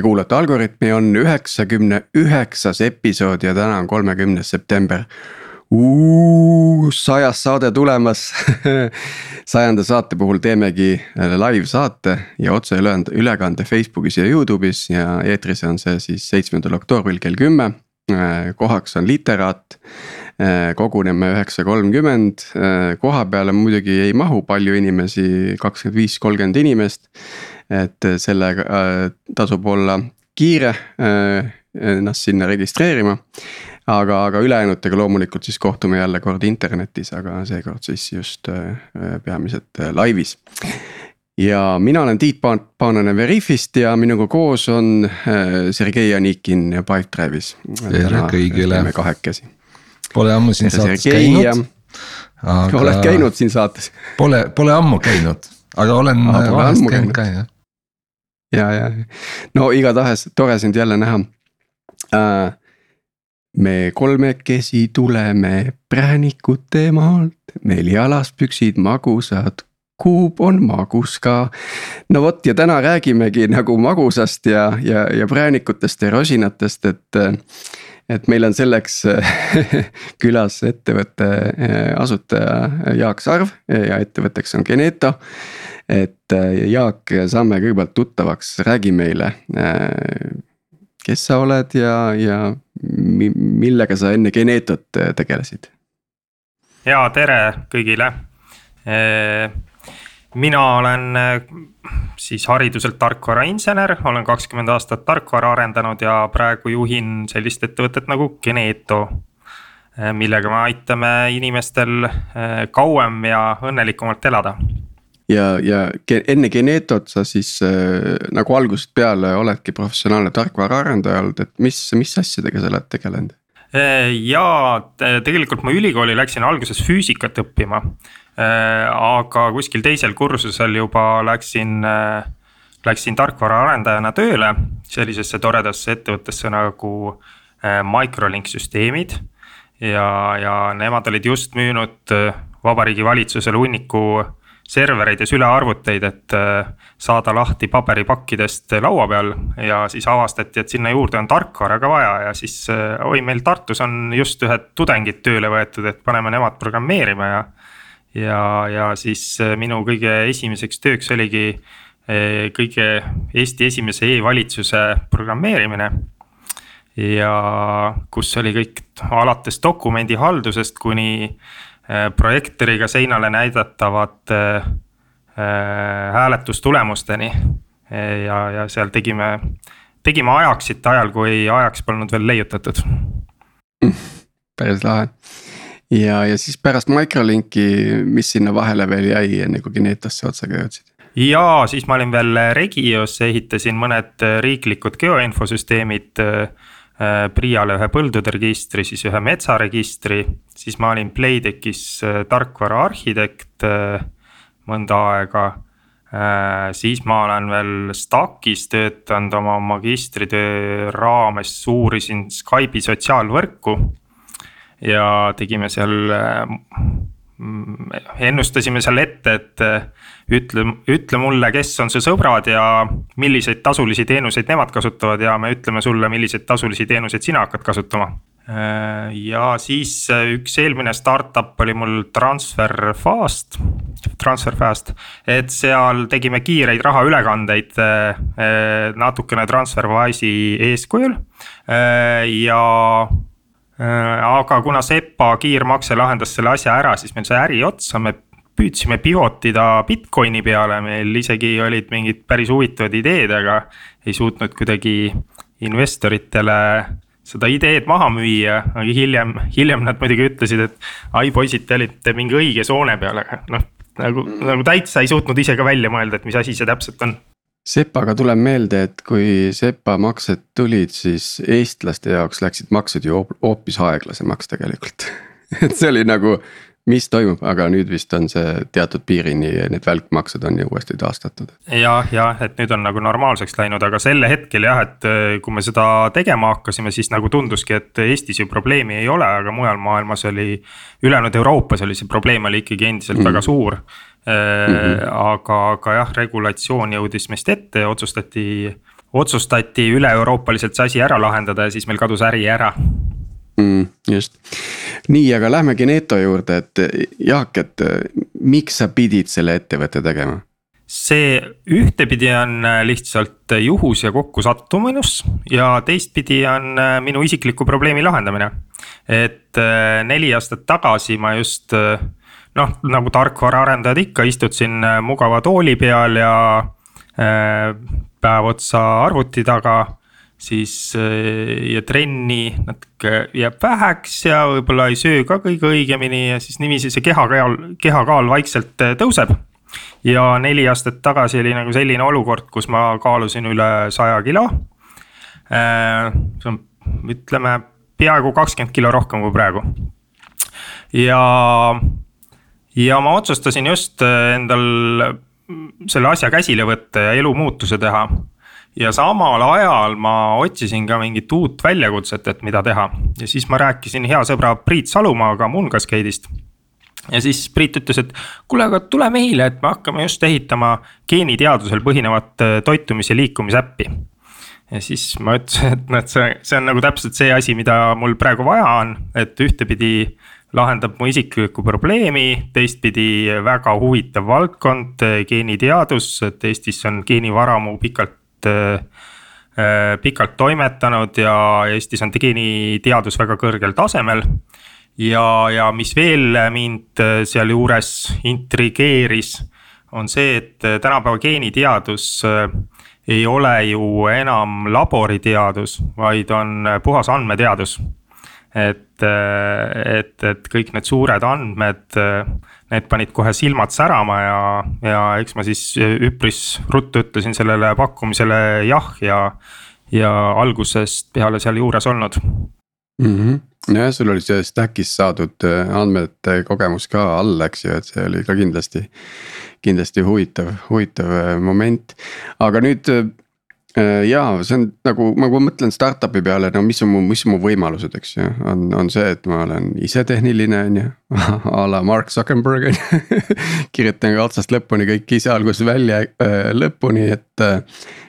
Te kuulate Algorütmi, on üheksakümne üheksas episood ja täna on kolmekümnes september. sajas saade tulemas sajanda saate puhul teemegi live saate ja otseülekande Facebookis ja Youtube'is ja eetris on see siis seitsmendal oktoobril kell kümme. kohaks on literaat koguneme üheksa kolmkümmend, koha peale muidugi ei mahu palju inimesi, kakskümmend viis, kolmkümmend inimest et sellega äh, tasub olla kiire äh, ennast sinna registreerima. aga, aga ülejäänutega loomulikult siis kohtume jälle kord internetis, aga seekord siis just äh, peamiselt laivis ja mina olen Tiit Paananen Veriffist ja minuga koos on Sergei Anikin Pipedrive'is. tere kõigile. kahekesi. Pole ammu siin saates käinud. Aga... oled käinud siin saates? Pole, pole ammu käinud, aga olen jah ja, ja no igatahes tore sind jälle näha äh,. me kolmekesi tuleme präänikute maalt, meil jalas püksid magusad, kuub on magus ka. no vot ja täna räägimegi nagu magusast ja, ja, ja präänikutest ja rosinatest, et et meil on selleks külas ettevõtte äh, asutaja Jaak Sarv ja ettevõtteks on Geneto et äh, Jaak, saame kõigepealt tuttavaks, räägi meile. Äh, kes sa oled ja, ja millega sa enne Genetot äh, tegelesid? ja tere kõigile. mina olen siis hariduselt tarkvarainsener, olen kakskümmend aastat tarkvara arendanud ja praegu juhin sellist ettevõtet nagu Geneto millega me aitame inimestel kauem ja õnnelikumalt elada ja, ja enne Genetot sa siis äh, nagu algusest peale oledki professionaalne tarkvaraarendaja olnud, et mis, mis asjadega sa oled tegelenud? Äh, ja tegelikult ma ülikooli läksin alguses füüsikat õppima. Äh, aga kuskil teisel kursusel juba läksin, äh, läksin tarkvaraarendajana tööle sellisesse toredasse ettevõttesse nagu Microlink süsteemid. ja, ja nemad olid just müünud vabariigi valitsusele hunniku servereid ja sülearvuteid, et äh, saada lahti paberipakkidest laua peal. ja siis avastati, et sinna juurde on tarkvara ka vaja ja siis äh, oi, meil Tartus on just ühed tudengid tööle võetud, et paneme nemad programmeerima ja. ja, ja siis äh, minu kõige esimeseks tööks oligi kõige Eesti esimese e-valitsuse programmeerimine ja kus oli kõik alates dokumendihaldusest kuni projektoriga seinale näidatavate äh, hääletustulemusteni. ja, ja seal tegime, tegime Ajaxit ajal, kui Ajax polnud veel leiutatud. päris lahe ja, ja siis pärast Microlinki, mis sinna vahele veel jäi, enne kui Genetosse otsaga jõudsid? ja siis ma olin veel Regios, ehitasin mõned riiklikud geoinfosüsteemid Äh, PRIA-le ühe põldude registri, siis ühe metsaregistri, siis ma olin Playtechis äh, tarkvara arhitekt äh, mõnda aega. siis ma olen veel Stackis töötanud oma magistritöö raames, uurisin Skype'i sotsiaalvõrku. ja tegime seal ennustasime seal ette, et äh, ütle, ütle mulle, kes on su sõbrad ja milliseid tasulisi teenuseid nemad kasutavad ja me ütleme sulle, milliseid tasulisi teenuseid sina hakkad kasutama. Äh, ja siis äh, üks eelmine startup oli mul Transferfast, Transferfast, et seal tegime kiireid rahaülekandeid natukene Transferwise'i eeskujul ja aga kuna SEPA kiirmakse lahendas selle asja ära, siis meil sai äri otsa, me püüdsime pivot ida Bitcoini peale, meil isegi olid mingid päris huvitavad ideed, aga ei suutnud kuidagi investoritele seda ideed maha müüa, aga hiljem, hiljem nad muidugi ütlesid, et ai poisid, te olite mingi õige soone peal, aga noh, nagu, nagu täitsa ei suutnud ise ka välja mõelda, et mis asi see täpselt on sepaga tuleb meelde, et kui sepa maksed tulid, siis eestlaste jaoks läksid maksed ju hoopis aeglasemaks tegelikult et see oli nagu, mis toimub, aga nüüd vist on see teatud piirini, need välkmaksed on ju uuesti taastatud. jah, jah, et nüüd on nagu normaalseks läinud, aga sel hetkel jah, et äh, kui me seda tegema hakkasime, siis nagu tunduski, et Eestis ju probleemi ei ole, aga mujal maailmas oli. ülejäänud Euroopas oli see probleem oli ikkagi endiselt mm. väga suur Mm -hmm. aga, aga jah, regulatsioon jõudis meist ette ja otsustati, otsustati üle-euroopaliselt see asi ära lahendada ja siis meil kadus äri ära mm,. just, nii, aga lähmegi Neto juurde, et Jaak, et miks sa pidid selle ettevõtte tegema? see ühtepidi on äh, lihtsalt juhus ja kokkusattuminus ja teistpidi on äh, minu isikliku probleemi lahendamine. et äh, neli aastat tagasi ma just noh, nagu tarkvaraarendajad ikka, istutasin mugava tooli peal ja päev otsa arvuti taga siis ja trenni natuke jääb väheks ja võib-olla ei söö ka kõige õigemini ja siis niiviisi see kehakaal, kehakaal vaikselt tõuseb ja neli aastat tagasi oli nagu selline olukord, kus ma kaalusin üle saja kilo. Äh, see on, ütleme peaaegu kakskümmend kilo rohkem kui praegu. ja, ja ma otsustasin just äh, endal selle asja käsile võtta ja elumuutuse teha. Ja samal ajal ma otsisin ka mingit uut väljakutset, et mida teha. Ja siis ma rääkisin hea sõbra Priit Salumaaga Moongascade'ist ja siis Priit ütles, et kuule, aga tule meile, et me hakkame just ehitama geeniteadusel põhinevat äh, toitumis- ja liikumisäppi. ja siis ma ütlesin, et noh, et see, see on nagu täpselt see asi, mida mul praegu vaja on, et ühtepidi lahendab mu isiklikku probleemi, teistpidi väga huvitav valdkond, äh, geeniteadus, et Eestis on geenivaramu pikalt äh, pikalt toimetanud ja Eestis on geeniteadus väga kõrgel tasemel ja, ja mis veel mind sealjuures intrigeeris, on see, et tänapäeva geeniteadus ei ole ju enam laboriteadus, vaid on puhas andmeteadus. Et, et, et kõik need suured andmed, need panid kohe silmad särama ja, ja eks ma siis üpris ruttu ütlesin sellele pakkumisele jah ja, ja algusest peale seal juures olnud mm. -hmm nojah, sul oli see stack'is saadud äh, andmete kogemus ka all, eks ju, et see oli ka kindlasti. kindlasti huvitav, huvitav äh, moment, aga nüüd äh, jaa, see on nagu, ma mõtlen startup'i peale, no mis on mu, mis on mu võimalused, eks ju, on, on see, et ma olen ise tehniline, on ju. a la Mark Zuckerberg on ju kirjutan ka otsast lõpuni kõik ise algusest välja äh, lõpuni, et äh,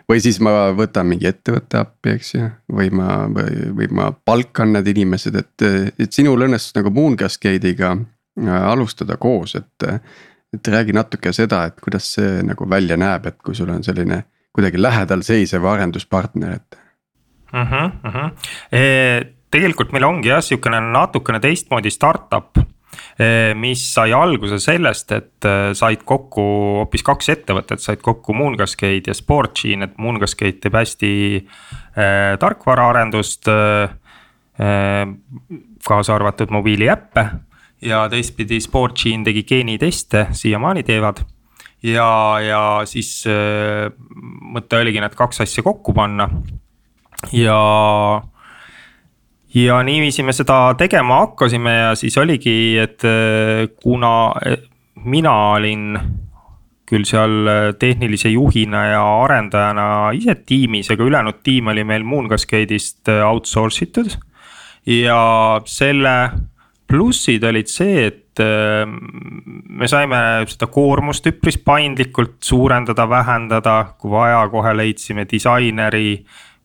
või siis ma võtan mingi ettevõtte appi, eks ju, või ma, või, või ma palkan need inimesed, et, et sinul õnnestus nagu Moon Cascade'iga äh, alustada koos, et. et räägi natuke seda, et kuidas see nagu välja näeb, et kui sul on selline kuidagi lähedal seisev arenduspartner, et mm. -hmm, mm -hmm. E, tegelikult meil ongi jah, sihukene natukene teistmoodi startup Eh, mis sai alguse sellest, et eh, said kokku hoopis kaks ettevõtet, said kokku Moongascade ja Sportgene, et Moongascade teeb hästi äh, tarkvaraarendust äh,. kaasa arvatud mobiiliäppe ja teistpidi Sportgene tegi geeniteste, siiamaani teevad ja, ja siis äh, mõte oligi need kaks asja kokku panna ja ja niiviisi me seda tegema hakkasime ja siis oligi, et äh, kuna äh, mina olin küll seal tehnilise juhina ja arendajana ise tiimis, aga ülejäänud tiim oli meil Moongascade'ist outsource itud. ja selle plussid olid see, et me saime seda koormust üpris paindlikult suurendada, vähendada, kui vaja, kohe leidsime disaineri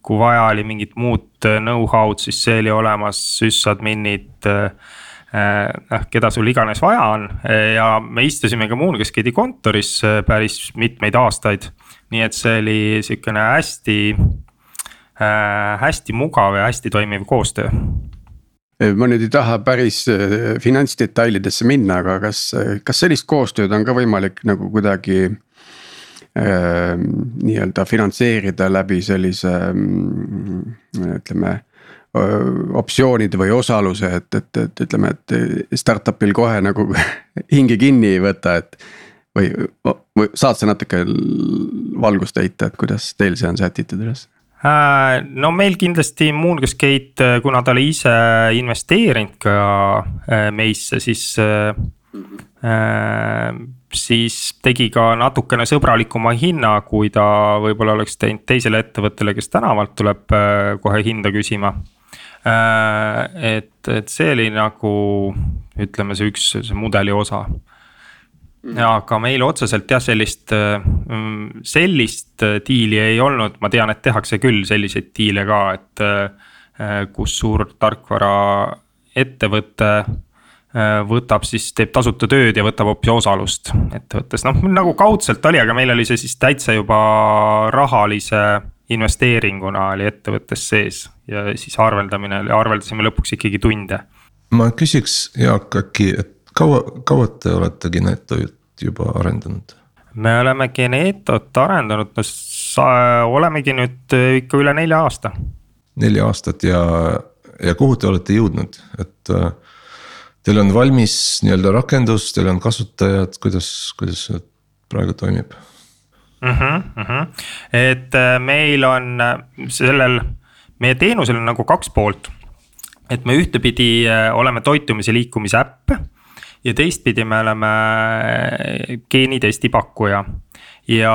kui vaja oli mingit muud äh, know-how'd, siis see oli olemas, süssadminid äh, äh,. noh, keda sul iganes vaja on ja me istusime ka Moongascade'i kontoris päris mitmeid aastaid. nii et see oli sihukene hästi äh,, hästi mugav ja hästi toimiv koostöö ma nüüd ei taha päris finantsdetailidesse minna, aga kas, kas sellist koostööd on ka võimalik nagu kuidagi Ehm, nii-öelda finantseerida läbi sellise mm, ütleme optsioonide või osaluse, et, et, et ütleme, et startup'il kohe nagu hinge kinni ei võta, et. või, või saad sa natuke valgust heita, et kuidas teil see on sätitud üles? Äh, no meil kindlasti Moongasgate, kuna ta oli ise investeerinud ka äh, meisse, siis äh, siis tegi ka natukene sõbralikuma hinna, kui ta võib-olla oleks teinud teisele ettevõttele, kes tänavalt tuleb äh, kohe hinda küsima. Äh, et, et see oli nagu ütleme, see üks see mudeli osa. Mm., aga meil otseselt jah, sellist, mm, sellist diili ei olnud, ma tean, et tehakse küll selliseid diile ka, et. kus suur tarkvaraettevõte võtab siis, teeb tasuta tööd ja võtab hoopis osalust ettevõttes, noh nagu kaudselt oli, aga meil oli see siis täitsa juba rahalise investeeringuna oli ettevõttes sees ja siis arveldamine, arveldasime lõpuks ikkagi tunde. ma küsiks Jaak äkki, et kaua, kaua te olete Genetot juba arendanud? me oleme Genetot arendanud, no sa, olemegi nüüd ikka üle nelja aasta. neli aastat ja, ja kuhu te olete jõudnud, et äh, teil on valmis nii-öelda rakendus, teil on kasutajad, kuidas, kuidas see praegu toimib mm? -hmm, mm -hmm. et äh, meil on sellel, meie teenusel on nagu kaks poolt. et me ühtepidi oleme toitumise liikumise äpp ja teistpidi me oleme geenitesti pakkuja. ja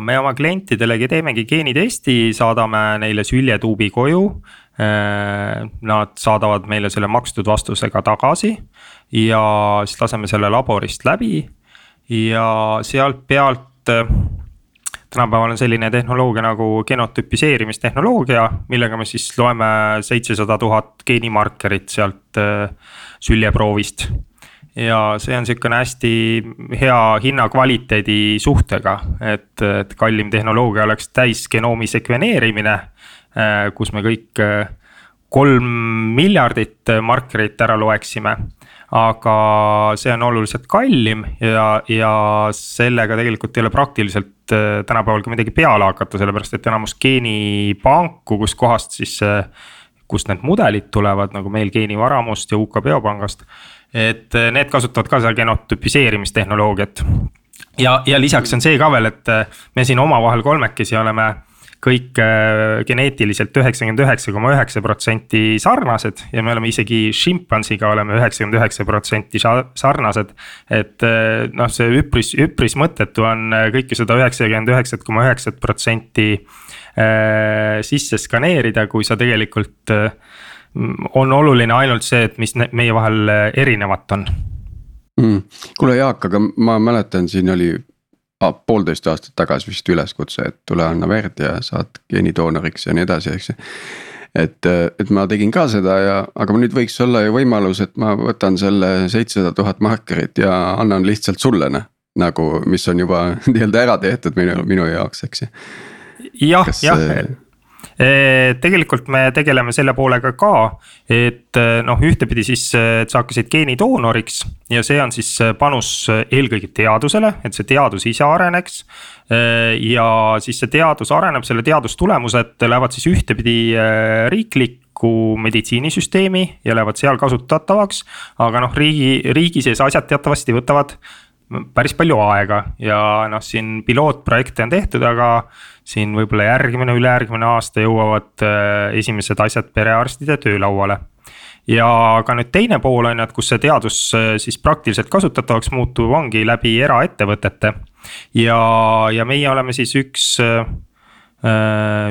me oma klientidele teemegi geenitesti, saadame neile süljetuubi koju. Äh, nad saadavad meile selle makstud vastusega tagasi ja siis laseme selle laborist läbi ja sealt pealt äh, tänapäeval on selline tehnoloogia nagu genotüpiseerimistehnoloogia, millega me siis loeme seitsesada tuhat geenimarkerit sealt süljeproovist ja see on sihukene hästi hea hinna-kvaliteedi suhtega, et, et kallim tehnoloogia oleks täisgenoomi sekveneerimine. Äh, kus me kõik äh, kolm miljardit markerit ära loeksime. aga see on oluliselt kallim ja, ja sellega tegelikult ei ole praktiliselt äh, tänapäeval ka midagi peale hakata, sellepärast et enamus geenipanku, kuskohast siis. kust need mudelid tulevad, nagu meil geenivaramust ja UK biopangast et eh, need kasutavad ka seda genotüpiseerimistehnoloogiat. ja, ja lisaks on see ka veel, et eh, me siin omavahel kolmekesi oleme kõik eh, geneetiliselt üheksakümmend üheksa koma üheksa protsenti sarnased ja me oleme isegi šimpansiga oleme üheksakümmend üheksa protsenti sarnased. et noh, see üpris, üpris mõttetu on kõike seda üheksakümmend üheksat koma üheksat protsenti sisse skaneerida, kui sa tegelikult on oluline ainult see, et mis meie vahel äh, erinevat on mm.. kuule Jaak, aga ma mäletan, siin oli ah, poolteist aastat tagasi vist üleskutse, et tule anna verd ja saad geenidoonoriks ja nii edasi, eks ju. et, äh, et ma tegin ka seda ja, aga nüüd võiks olla ju võimalus, et ma võtan selle seitsesada tuhat markerit ja annan lihtsalt sulle noh. nagu, mis on juba nii-öelda ära tehtud minu, minu jaoks, eks ju. jah, jah tegelikult me tegeleme selle poolega ka, et noh, ühtepidi siis, et sa hakkasid geenidoonoriks ja see on siis panus eelkõige teadusele, et see teadus ise areneks. ja siis see teadus areneb, selle teadustulemused lähevad siis ühtepidi riiklikku meditsiinisüsteemi ja lähevad seal kasutatavaks. aga noh, riigi, riigi sees asjad teatavasti võtavad päris palju aega ja noh, siin pilootprojekte on tehtud, aga siin võib-olla järgmine, ülejärgmine aasta jõuavad äh, esimesed asjad perearstide töölauale. ja ka nüüd teine pool on ju, et kus see teadus äh, siis praktiliselt kasutatavaks muutub, ongi läbi eraettevõtete. ja, ja meie oleme siis üks, äh,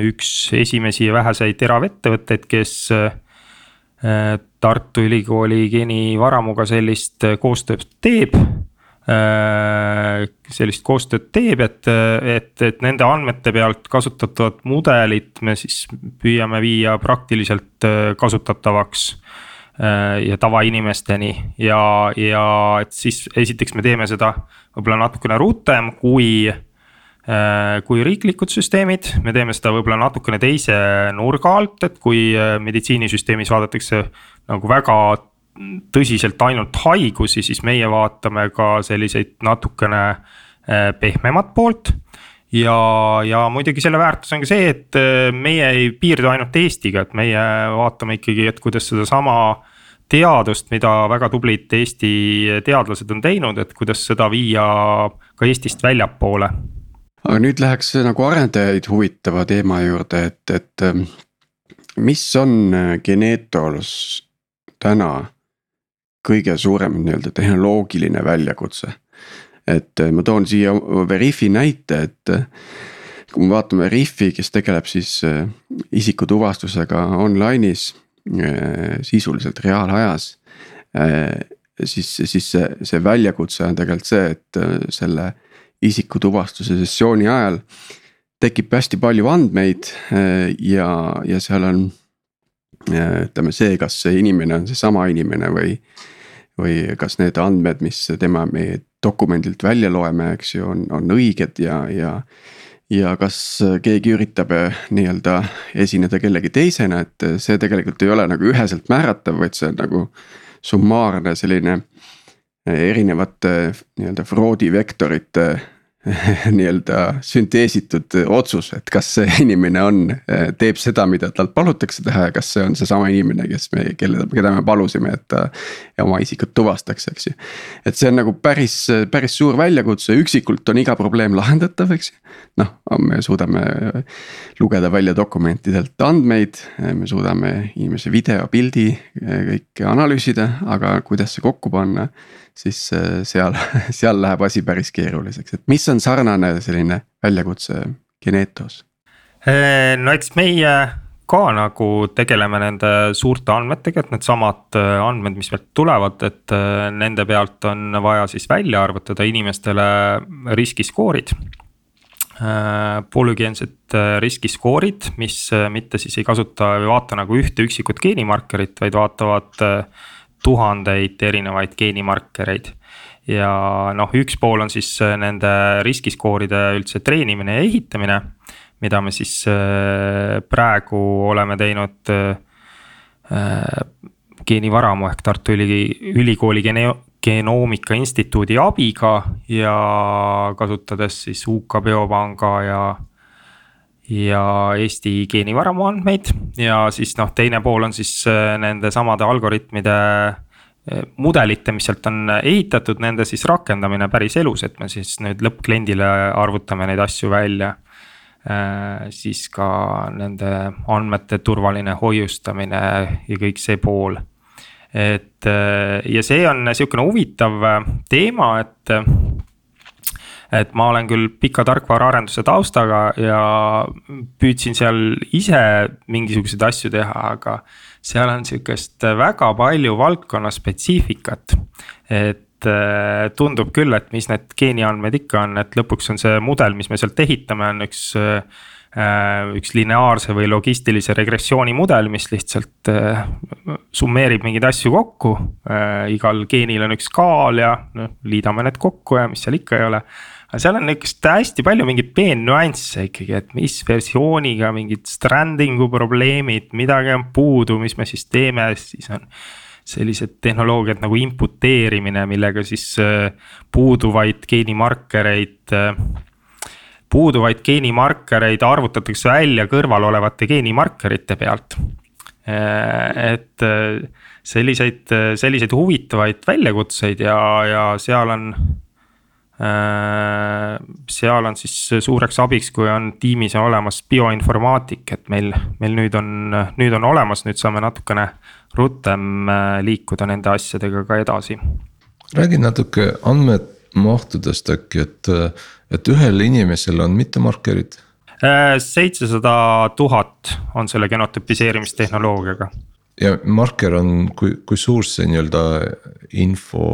üks esimesi väheseid eraettevõtteid, kes Tartu Ülikooli geenivaramuga sellist koostööd teeb sellist koostööd teeb, et, et, et nende andmete pealt kasutatavat mudelit me siis püüame viia praktiliselt äh, kasutatavaks. Äh, ja tavainimesteni ja, ja et siis esiteks me teeme seda võib-olla natukene rutem kui kui riiklikud süsteemid, me teeme seda võib-olla natukene teise nurga alt, et kui meditsiinisüsteemis vaadatakse nagu väga tõsiselt ainult haigusi, siis meie vaatame ka selliseid natukene äh, pehmemat poolt. ja, ja muidugi selle väärtus on ka see, et äh, meie ei piirdu ainult Eestiga, et meie vaatame ikkagi, et kuidas sedasama teadust, mida väga tublid Eesti teadlased on teinud, et kuidas seda viia ka Eestist väljapoole. aga nüüd läheks nagu arendajaid huvitava teema juurde, et, et ähm, mis on äh, Genetolus täna kõige suurem nii-öelda tehnoloogiline väljakutse. et äh, ma toon siia Veriffi näite, et äh, kui me vaatame Veriffi, kes tegeleb siis äh, isikutuvastusega online'is sisuliselt reaalajas. siis, siis see, see väljakutse on tegelikult see, et selle isikutuvastuse sessiooni ajal. tekib hästi palju andmeid ja, ja seal on ütleme see, kas see inimene on seesama inimene või. või kas need andmed, mis tema meie dokumendilt välja loeme, eks ju, on, on õiged ja, ja ja kas keegi üritab nii-öelda esineda kellegi teisena, et see tegelikult ei ole nagu üheselt määratav, vaid see on nagu summaarne selline erinevate nii-öelda fraudi vektorite nii-öelda sünteesitud otsus, et kas see inimene on, teeb seda, mida talt palutakse teha ja kas see on seesama inimene, kes me, kelle, keda me palusime, et ta oma isikut tuvastaks, eks ju. et see on nagu päris, päris suur väljakutse, üksikult on iga probleem lahendatav, eks ju. noh, me suudame lugeda välja dokumentidelt andmeid, me suudame inimese video, pildi kõik analüüsida, aga kuidas see kokku panna siis äh, seal, seal läheb asi päris keeruliseks, et mis on sarnane selline väljakutse Genetos? Äh, no eks meie ka nagu tegeleme nende suurte andmetega, et needsamad äh, andmed, mis meilt tulevad, et nende pealt on vaja siis välja arvutada inimestele riskiskoorid polügeensed riskiskoorid, mis mitte siis ei kasuta või vaata nagu ühte üksikut geenimarkerit, vaid vaatavad tuhandeid erinevaid geenimarkereid. ja noh, üks pool on siis äh, nende riskiskooride üldse treenimine ja ehitamine. mida me siis äh, praegu oleme teinud äh, geenivaramu ehk Tartu Üli, Ülikooli gene-, genoomika instituudi abiga ja kasutades siis UK Biopanga ja ja Eesti geenivaramu andmeid ja siis noh, teine pool on siis äh, nende samade algoritmide äh, mudelite, mis sealt on ehitatud, nende siis rakendamine päris elus, et me siis nüüd lõppkliendile arvutame neid asju välja. Äh, siis ka nende andmete turvaline hoiustamine ja kõik see pool. et ja see on sihukene huvitav teema, et et ma olen küll pika tarkvaraarenduse taustaga ja püüdsin seal ise mingisuguseid asju teha, aga seal on sihukest väga palju valdkonna spetsiifikat. et äh, tundub küll, et mis need geeniandmed ikka on, et lõpuks on see mudel, mis me sealt ehitame, on üks äh, üks lineaarse või logistilise regressiooni mudel, mis lihtsalt äh, summeerib mingeid asju kokku. igal geenil on üks kaal ja noh, liidame need kokku ja mis seal ikka ei ole aga seal on niukest hästi palju mingeid peennüansse ikkagi, et mis versiooniga mingid stranding'u probleemid, midagi on puudu, mis me siis teeme, siis on sellised tehnoloogiad nagu imputeerimine, millega siis äh, puuduvaid geenimarkereid äh, puuduvaid geenimarkereid arvutatakse välja kõrval olevate geenimarkerite pealt. Äh, et selliseid, selliseid huvitavaid väljakutseid ja, ja seal on seal on siis suureks abiks, kui on tiimis on olemas bioinformaatik, et meil, meil nüüd on, nüüd on olemas, nüüd saame natukene rutem äh, liikuda nende asjadega ka edasi. räägi natuke andmemahtudest äkki, et, et ühel inimesel on mitu markerit? Äh, seitsesada tuhat on selle genotüpiseerimistehnoloogiaga. ja marker on, kui, kui suur see nii-öelda info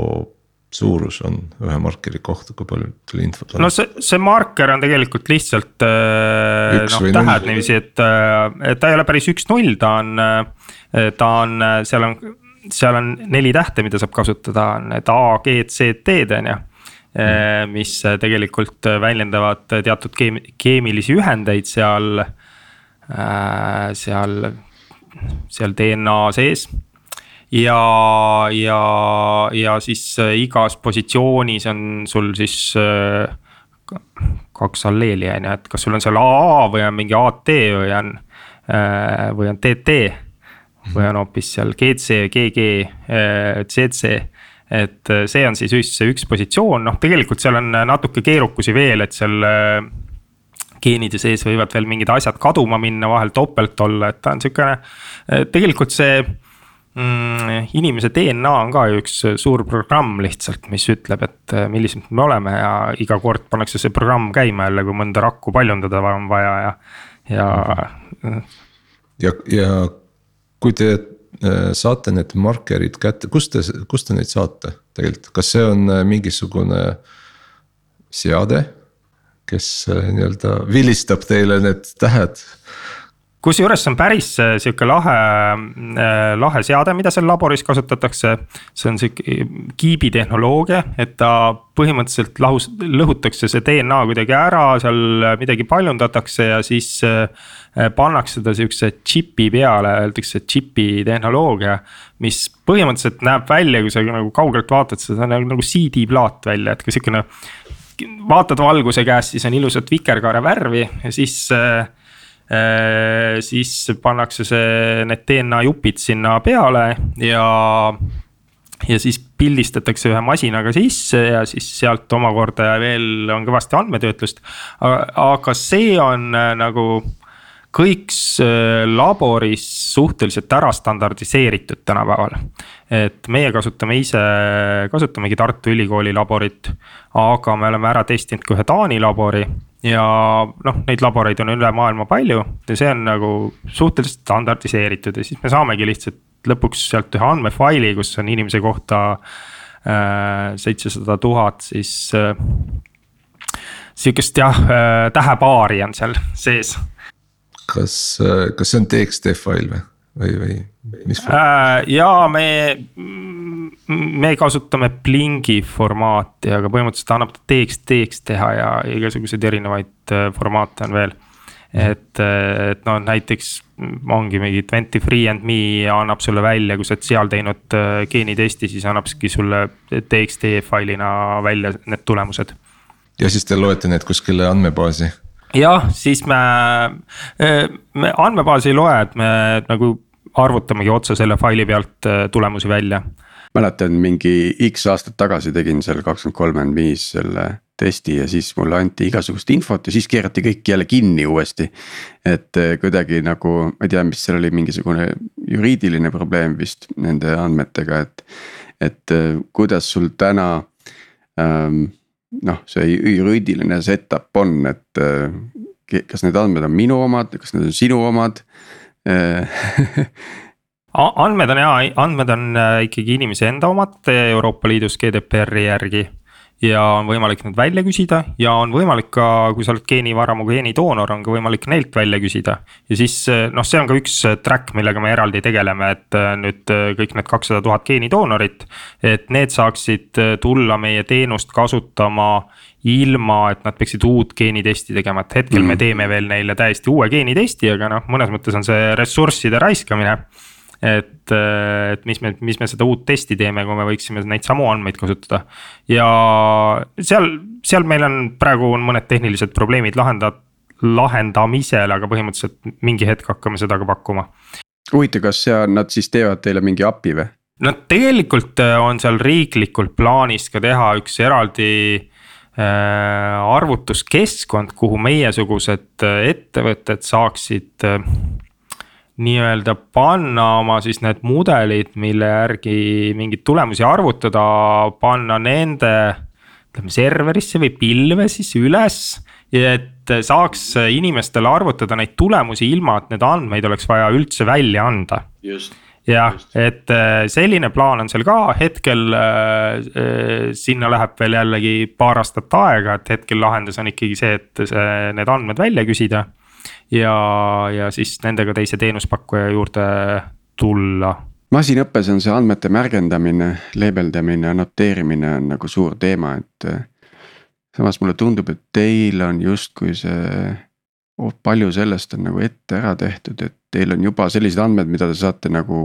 suurus on ühe markeri kohta, kui palju teil infot on? no see, see marker on tegelikult lihtsalt äh, noh tähed niiviisi, et, äh, et ta ei ole päris üks-null, ta on, äh, ta on, seal on, seal on neli tähte, mida saab kasutada, on need A, G, C, T-d on ju. mis tegelikult väljendavad teatud keem-, keemilisi ühendeid seal, seal, seal DNA sees ja, ja, ja siis äh, igas positsioonis on sul siis äh, kaks alleeli on ju, et kas sul on seal AA või on mingi AT või on, äh, või on TT. või on hoopis seal GC, GG, CC et see on siis üks, üks positsioon, noh, tegelikult seal on natuke keerukusi veel, et seal geenide sees võivad veel mingid asjad kaduma minna, vahel topelt olla, et ta on sihukene, tegelikult see? Inimese DNA on ka ju üks suur programm lihtsalt, mis ütleb, et äh, millised me oleme ja iga kord pannakse see programm käima jälle, kui mõnda rakku paljundada on vaja ja, ja. ja, ja kui te äh, saate need markerid kätte, kust te, kust te neid saate tegelikult, kas see on äh, mingisugune seade? kes nii-öelda vilistab teile need tähed kusjuures see on päris äh, sihuke lahe, äh, lahe seade, mida seal laboris kasutatakse. see on sihuke kiibitehnoloogia, et ta põhimõtteliselt lahus, lõhutakse see DNA kuidagi ära, seal midagi paljundatakse ja siis äh, pannakse ta sihukese džipi peale, öeldakse džipi tehnoloogia. mis põhimõtteliselt näeb välja, kui sa nagu kaugelt vaatad, see on nagu, nagu CD-plaat välja, et kui sihukene. vaatad valguse käest, siis on ilusat vikerkaare värvi ja siis äh, Äh, siis pannakse see, need DNA jupid sinna peale ja ja siis pildistatakse ühe masinaga sisse ja siis sealt omakorda veel on kõvasti andmetöötlust. aga see on äh, nagu kõik laboris suhteliselt ära standardiseeritud tänapäeval. et meie kasutame ise, kasutamegi Tartu Ülikooli laborit, aga me oleme ära testinud ka ühe Taani labori ja noh, neid laboreid on üle maailma palju ja see on nagu suhteliselt standardiseeritud ja siis me saamegi lihtsalt lõpuks sealt ühe andmefaili, kus on inimese kohta äh, seitsesada äh, tuhat, siis äh, sihukest jah äh,, tähepaari on seal sees. kas, äh, kas see on txt fail või, või, või mis äh,? ja me me kasutame Blingi formaati, aga põhimõtteliselt annab teeks teha ja igasuguseid erinevaid äh, formaate on veel. et, äh, et noh, näiteks ongi mingi twenty three and me annab sulle välja, kui sa oled seal teinud äh, geenitesti, siis annabki sulle txt failina välja need tulemused. ja siis te loete need kuskile andmebaasi? Jah, siis me, me andmebaasi ei loe, et me nagu arvutamegi otse selle faili pealt tulemusi välja mäletan mingi X aastat tagasi tegin seal kakskümmend kolm and viis selle testi ja siis mulle anti igasugust infot ja siis keerati kõik jälle kinni uuesti. et eh, kuidagi nagu, ma ei tea, mis seal oli, mingisugune juriidiline probleem vist nende andmetega, et. et kuidas sul täna ähm, noh, see juriidiline setup on, et äh, kas need andmed on minu omad, kas need on sinu omad andmed on ja, andmed on äh, ikkagi inimese enda omad Euroopa Liidus GDPR-i järgi. Ja on võimalik need välja küsida ja on võimalik ka, kui sa oled geenivaramu geenidoonor, on ka võimalik neilt välja küsida. ja siis äh, noh, see on ka üks äh, track, millega me eraldi tegeleme, et nüüd kõik need kakssada tuhat geenidoonorit. et need saaksid tulla meie teenust kasutama ilma, et nad peaksid uut geenitesti tegema, et hetkel mm. me teeme veel neile täiesti uue geenitesti, aga noh, mõnes mõttes on see ressursside raiskamine et, et mis me, mis me seda uut testi teeme, kui me võiksime neid samu andmeid kasutada. ja seal, seal meil on praegu on mõned tehnilised probleemid lahenda-, lahendamisel, aga põhimõtteliselt mingi hetk hakkame seda ka pakkuma. huvitav, kas seal nad siis teevad teile mingi API või? no tegelikult äh, on seal riiklikult plaanis ka teha üks eraldi äh, arvutuskeskkond, kuhu meiesugused äh, ettevõtted saaksid äh, nii-öelda panna oma siis need mudelid, mille järgi mingeid tulemusi arvutada, panna nende ütleme serverisse või pilve siis üles. et saaks inimestele arvutada neid tulemusi ilma, et need andmeid oleks vaja üldse välja anda. jah, et äh, selline plaan on seal ka, hetkel äh, äh, sinna läheb veel jällegi paar aastat aega, et hetkel lahendus on ikkagi see, et see, need andmed välja küsida ja, ja siis nendega teise teenuspakkuja juurde tulla masinõppes on see andmete märgendamine, leebeldamine, noteerimine on nagu suur teema, et. samas mulle tundub, et teil on justkui see, oh, palju sellest on nagu ette ära tehtud, et teil on juba sellised andmed, mida te saate nagu,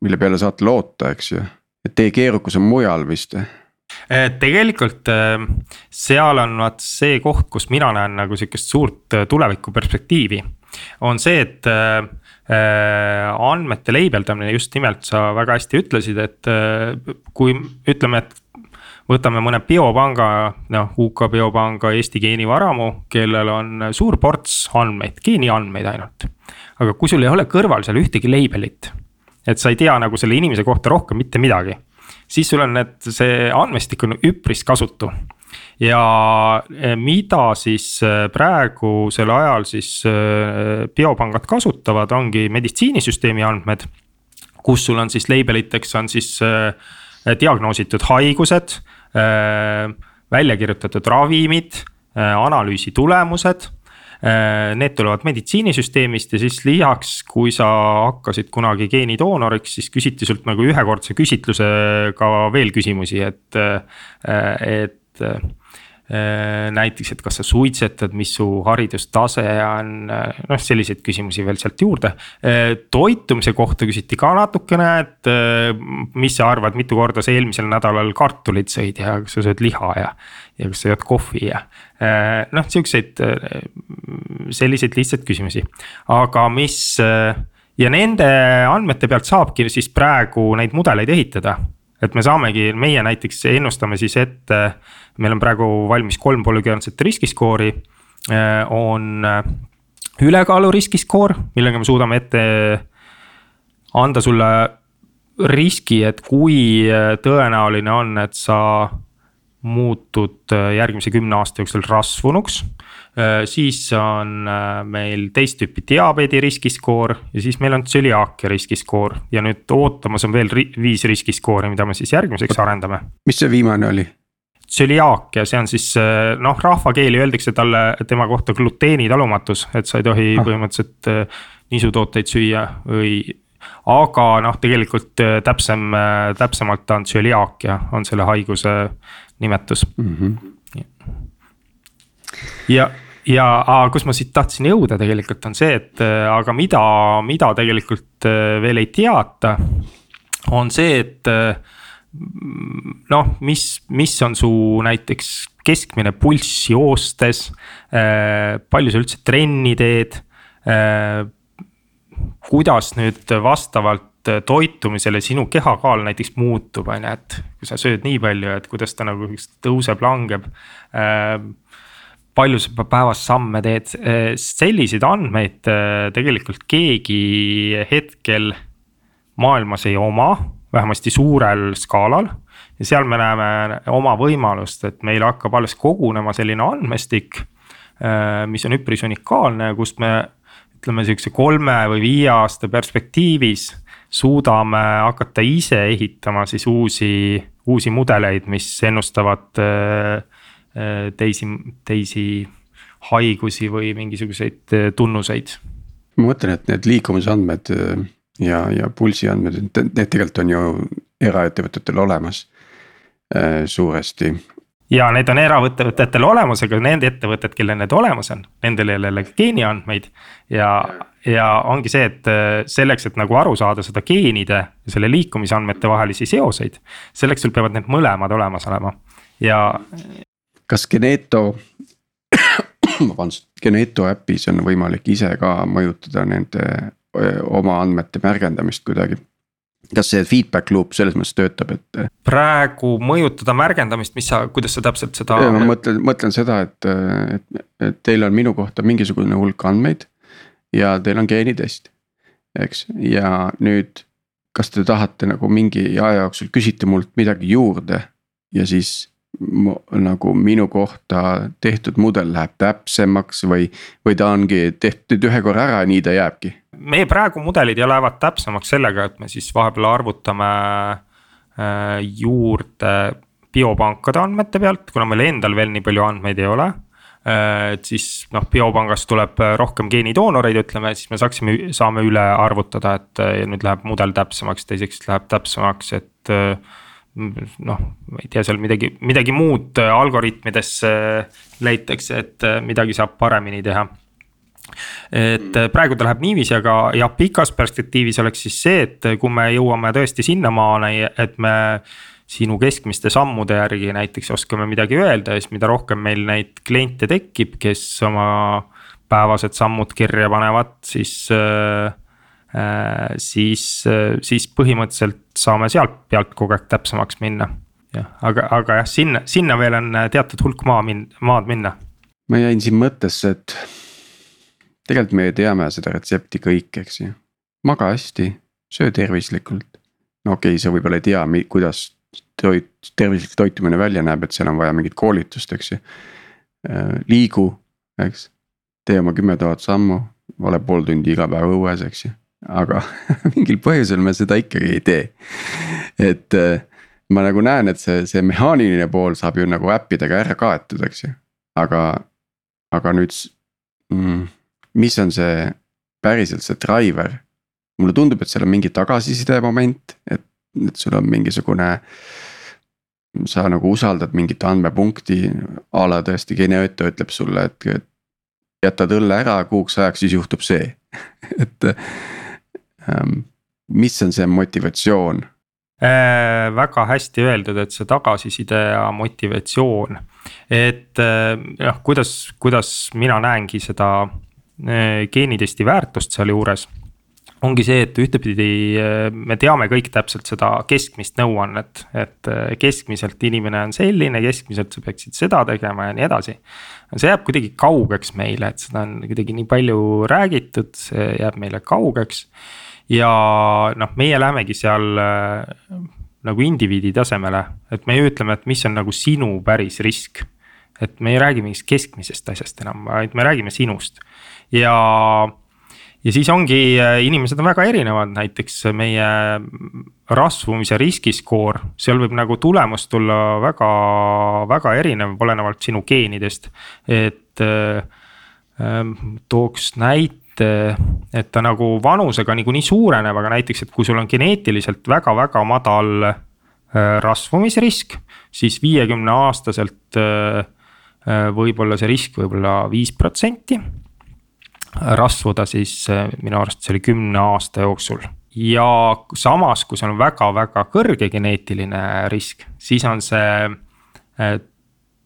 mille peale saate loota, eks ju. et teie keerukus on mujal vist Eh, tegelikult eh, seal on vaat see koht, kus mina näen nagu sihukest suurt eh, tulevikuperspektiivi. on see, et andmete leibeldamine just nimelt sa väga hästi ütlesid, et kui ütleme, et võtame mõne biopanga, noh UK biopanga Eesti geenivaramu, kellel on suur ports andmeid, geeniandmeid ainult. aga kui sul ei ole kõrval seal ühtegi label'it, et sa ei tea nagu selle inimese kohta rohkem mitte midagi siis sul on need, see andmestik on üpris kasutu. ja eh, mida siis eh, praegusel ajal siis eh, biopangad kasutavad, ongi meditsiinisüsteemi andmed kus sul on siis labeliteks on siis diagnoositud haigused välja kirjutatud ravimid analüüsi tulemused. Need tulevad meditsiinisüsteemist ja siis lisaks, kui sa hakkasid kunagi geenidoonoriks, siis küsiti sult nagu ühekordse küsitlusega veel küsimusi, et, äh, et äh, Äh, näiteks, et kas sa suitsetad, mis su haridustase on, äh, noh selliseid küsimusi veel sealt juurde. Äh, toitumise kohta küsiti ka natukene, et mis sa arvad, mitu korda sa eelmisel nädalal kartulit sõid ja kas sa sööd liha ja. ja kas sa jood kohvi ja noh, siukseid, selliseid lihtsaid küsimusi, aga mis ja nende andmete pealt saabki siis praegu neid mudeleid ehitada et me saamegi, meie näiteks ennustame siis ette, meil on praegu valmis kolm polügeonset riskiskoori. Äh, on äh, ülekaalu riskiskoor, millega me suudame ette anda sulle riski, et kui äh, tõenäoline on, et sa muutud järgmise kümne aasta jooksul rasvunuks Äh, siis on äh, meil teist tüüpi diabeedi riskiskoor ja siis meil on tsüliaakia riskiskoor ja nüüd ootamas on veel viis riskiskoori, mida me siis järgmiseks arendame. mis see viimane oli? Tsüliaakia, see on siis äh, noh, rahvakeeli öeldakse talle, tema kohta gluteenitalumatus, et sa ei tohi ah. põhimõtteliselt nisutooteid süüa või. aga noh, tegelikult täpsem, täpsemalt ta on tsüliaakia, on selle haiguse nimetus mm. -hmm ja, ja aga kus ma siit tahtsin jõuda tegelikult on see, et aga mida, mida tegelikult veel ei teata. on see, et noh, mis, mis on su näiteks keskmine pulss joostes. palju sa üldse trenni teed? kuidas nüüd vastavalt toitumisele sinu kehakaal näiteks muutub, on ju, et kui sa sööd nii palju, et kuidas ta nagu tõuseb, langeb palju sa päevas samme teed, selliseid andmeid äh, tegelikult keegi hetkel maailmas ei oma, vähemasti suurel skaalal. ja seal me näeme oma võimalust, et meil hakkab alles kogunema selline andmestik, äh, mis on üpris unikaalne, kust me ütleme sihukese kolme või viie aasta perspektiivis suudame hakata ise ehitama siis uusi, uusi mudeleid, mis ennustavad äh, Äh, teisi, teisi haigusi või mingisuguseid tunnuseid. ma mõtlen, et need liikumisandmed ja, ja pulsiandmed, need tegelikult on ju eraettevõtetel olemas suuresti ja need on eraettevõtetel olemas, aga need ettevõtted, kellel need olemas on, nendel ei ole geeniandmeid. ja, ja ongi see, et selleks, et nagu aru saada seda geenide ja selle liikumisandmete vahelisi seoseid. selleks sul peavad need mõlemad olemas olema ja kas Geneto, vabandust, Geneto äpis on võimalik ise ka mõjutada nende oma andmete märgendamist kuidagi? kas see feedback loop selles mõttes töötab, et? praegu mõjutada märgendamist, mis sa, kuidas sa täpselt seda? ma mõtlen, mõtlen seda, et, et, et teil on minu kohta mingisugune hulk andmeid ja teil on geenitest, eks, ja nüüd. kas te tahate nagu mingi aja jooksul küsite mult midagi juurde ja siis nagu minu kohta tehtud mudel läheb täpsemaks või, või ta ongi tehtud ühe korra ära ja nii ta jääbki? meie praegu mudelid ju lähevad täpsemaks sellega, et me siis vahepeal arvutame äh, juurde biopankade andmete pealt, kuna meil endal veel nii palju andmeid ei ole äh,. et siis noh, biopangast tuleb rohkem geenidoonoreid, ütleme, siis me saaksime, saame üle arvutada, et nüüd läheb mudel täpsemaks, teiseks läheb täpsemaks, et äh, noh, ma ei tea, seal midagi, midagi muud äh, algoritmides äh, leitakse, et äh, midagi saab paremini teha. et praegu ta läheb niiviisi, aga ja pikas perspektiivis oleks siis see, et kui me jõuame tõesti sinnamaani, et me sinu keskmiste sammude järgi näiteks oskame midagi öelda ja siis mida rohkem meil neid kliente tekib, kes oma päevased sammud kirja panevad, siis äh, siis, äh, siis põhimõtteliselt saame sealt pealt kogu aeg täpsemaks minna. jah, aga, aga jah, sinna, sinna veel on äh, teatud hulk maa min-, maad minna. ma jäin siin mõttesse, et tegelikult me teame seda retsepti kõik, eks ju. maga hästi, söö tervislikult. no okei okay,, sa võib-olla ei tea, kuidas toit, tervislik toitumine välja näeb, et seal on vaja mingit koolitust, eks ju. liigu, eks, tee oma kümme tuhat sammu, ole pool tundi iga päev õues, eks ju aga mingil põhjusel me seda ikkagi ei tee. et äh, ma nagu näen, et see, see mehaaniline pool saab ju nagu äppidega ära kaetud, eks ju, aga, aga nüüd mm, mis on see päriselt see driver? mulle tundub, et seal on mingi tagasiside moment, et, et sul on mingisugune. sa nagu usaldad mingit andmepunkti a la tõesti Geneoto ütleb sulle, et jätad õlle ära kuuks ajaks, siis juhtub see et mis on see motivatsioon äh,? väga hästi öeldud, et see tagasiside ja motivatsioon, et noh, kuidas, kuidas mina näengi seda äh, geenitesti väärtust sealjuures ongi see, et ühtepidi me teame kõik täpselt seda keskmist nõuannet, et keskmiselt inimene on selline, keskmiselt sa peaksid seda tegema ja nii edasi. see jääb kuidagi kaugeks meile, et seda on kuidagi nii palju räägitud, see jääb meile kaugeks. Ja noh, meie lähemegi seal äh, nagu indiviidi tasemele, et me ütleme, et mis on nagu sinu päris risk. et me ei räägi mingist keskmisest asjast enam, vaid me räägime sinust ja ja siis ongi, äh, inimesed on väga erinevad, näiteks meie rasvumise riskiskoor, seal võib nagu tulemus tulla väga, väga erinev, olenevalt sinu geenidest. et äh, ähm, tooks näite, et ta nagu vanusega niikuinii suureneb, aga näiteks, et kui sul on geneetiliselt väga-väga madal äh, rasvumisrisk, siis viiekümne aastaselt äh, äh, võib-olla see risk võib-olla viis protsenti rasvuda siis minu arust see oli kümne aasta jooksul. ja samas, kui sul on väga-väga kõrge geneetiline risk, siis on see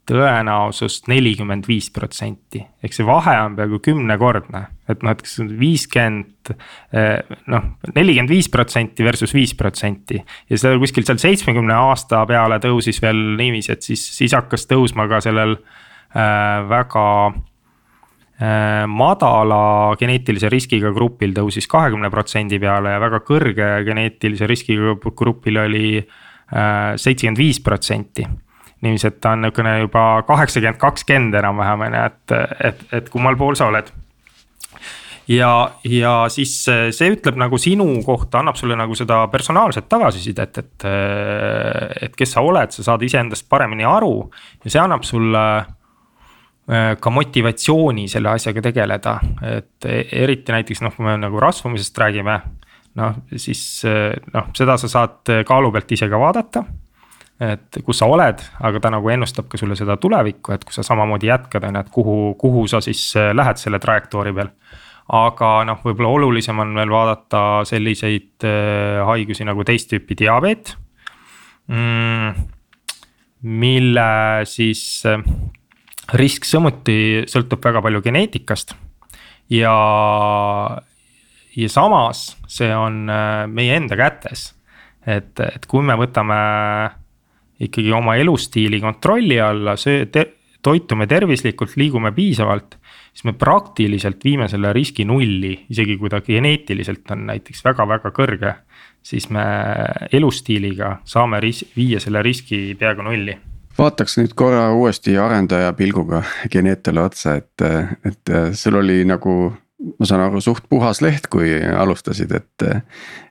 eh, tõenäosus nelikümmend viis protsenti, ehk see vahe on peaaegu kümnekordne, et noh, et kas viiskümmend. Eh, noh, nelikümmend viis protsenti versus viis protsenti ja see kuskil seal seitsmekümne aasta peale tõusis veel niiviisi, et siis, siis hakkas tõusma ka sellel äh, väga Äh, madala geneetilise riskiga grupil tõusis kahekümne protsendi peale ja väga kõrge geneetilise riskiga grupil oli seitsekümmend viis protsenti. Niiviisi, et ta on niisugune juba kaheksakümmend, kakskümmend enam-vähem on ju, et, et, et kummal pool sa oled ja, ja siis see ütleb nagu sinu kohta, annab sulle nagu seda personaalset tagasisidet, et, et kes sa oled, sa saad iseendast paremini aru ja see annab sulle Äh, ka motivatsiooni selle asjaga tegeleda, et eriti näiteks noh, kui me nagu rasvumisest räägime. noh, siis äh, noh, seda sa saad kaalu pealt ise ka vaadata. Et kus sa oled, aga ta nagu ennustab ka sulle seda tulevikku, et kui sa samamoodi jätkad, on ju, et kuhu, kuhu sa siis äh, lähed selle trajektoori peal. aga noh, võib-olla olulisem on veel vaadata selliseid haigusi nagu teist tüüpi diabeet mm,. mille siis risk samuti sõltub väga palju geneetikast ja, ja samas see on äh, meie enda kätes. et, et kui me võtame ikkagi oma elustiili kontrolli alla, söö toitume tervislikult, liigume piisavalt. siis me praktiliselt viime selle riski nulli, isegi kui ta geneetiliselt on näiteks väga-väga kõrge. siis me elustiiliga saame ris-, viia selle riski peaaegu nulli vaataks nüüd korra uuesti arendaja pilguga Genetele otsa, et, et sul oli nagu. Ma saan aru, suht puhas leht, kui alustasid, et,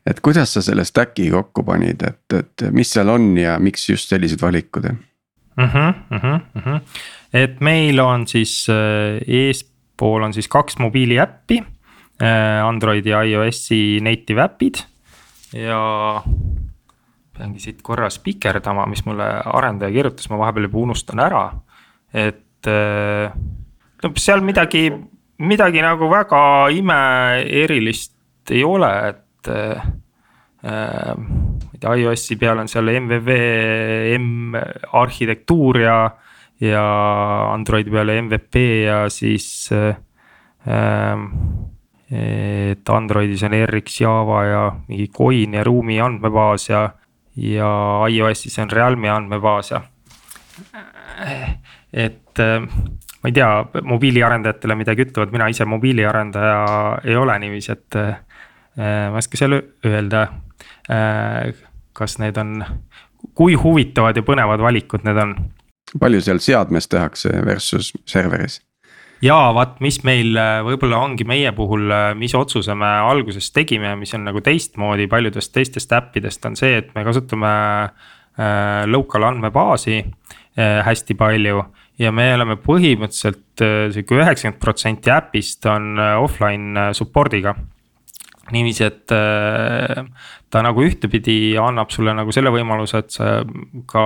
et kuidas sa selle stack'i kokku panid, et, et mis seal on ja miks just sellised valikud mm? -hmm, mm -hmm. et meil on siis äh, eespool on siis kaks mobiiliäppi. Äh, Androidi ja iOS-i native äpid ja peangi siit korra spikerdama, mis mulle arendaja kirjutas, ma vahepeal juba unustan ära. et no seal midagi, midagi nagu väga imeerilist ei ole, et äh,. ma ei tea, iOS-i peal on seal MVVM arhitektuur ja, ja Androidi peal MVP ja siis äh, et Androidis on RX Java ja mingi coin ja ruumi andmebaas ja ja iOS-is on Realmi andmebaas ja. et äh, ma ei tea, mobiiliarendajatele midagi ütlevad, mina ise mobiiliarendaja ei ole niiviisi, et äh, ma ei oska seal öelda. Äh, kas need on, kui huvitavad ja põnevad valikud need on? palju seal seadmes tehakse versus serveris? ja vaat, mis meil võib-olla ongi meie puhul, mis otsuse me alguses tegime mis on nagu teistmoodi paljudest teistest äppidest, on see, et me kasutame äh, local andmebaasi äh, hästi palju ja me oleme põhimõtteliselt äh, sihuke üheksakümmend protsenti äpist on äh, offline äh, support'iga. niiviisi, et ta nagu ühtepidi annab sulle nagu selle võimaluse, et sa ka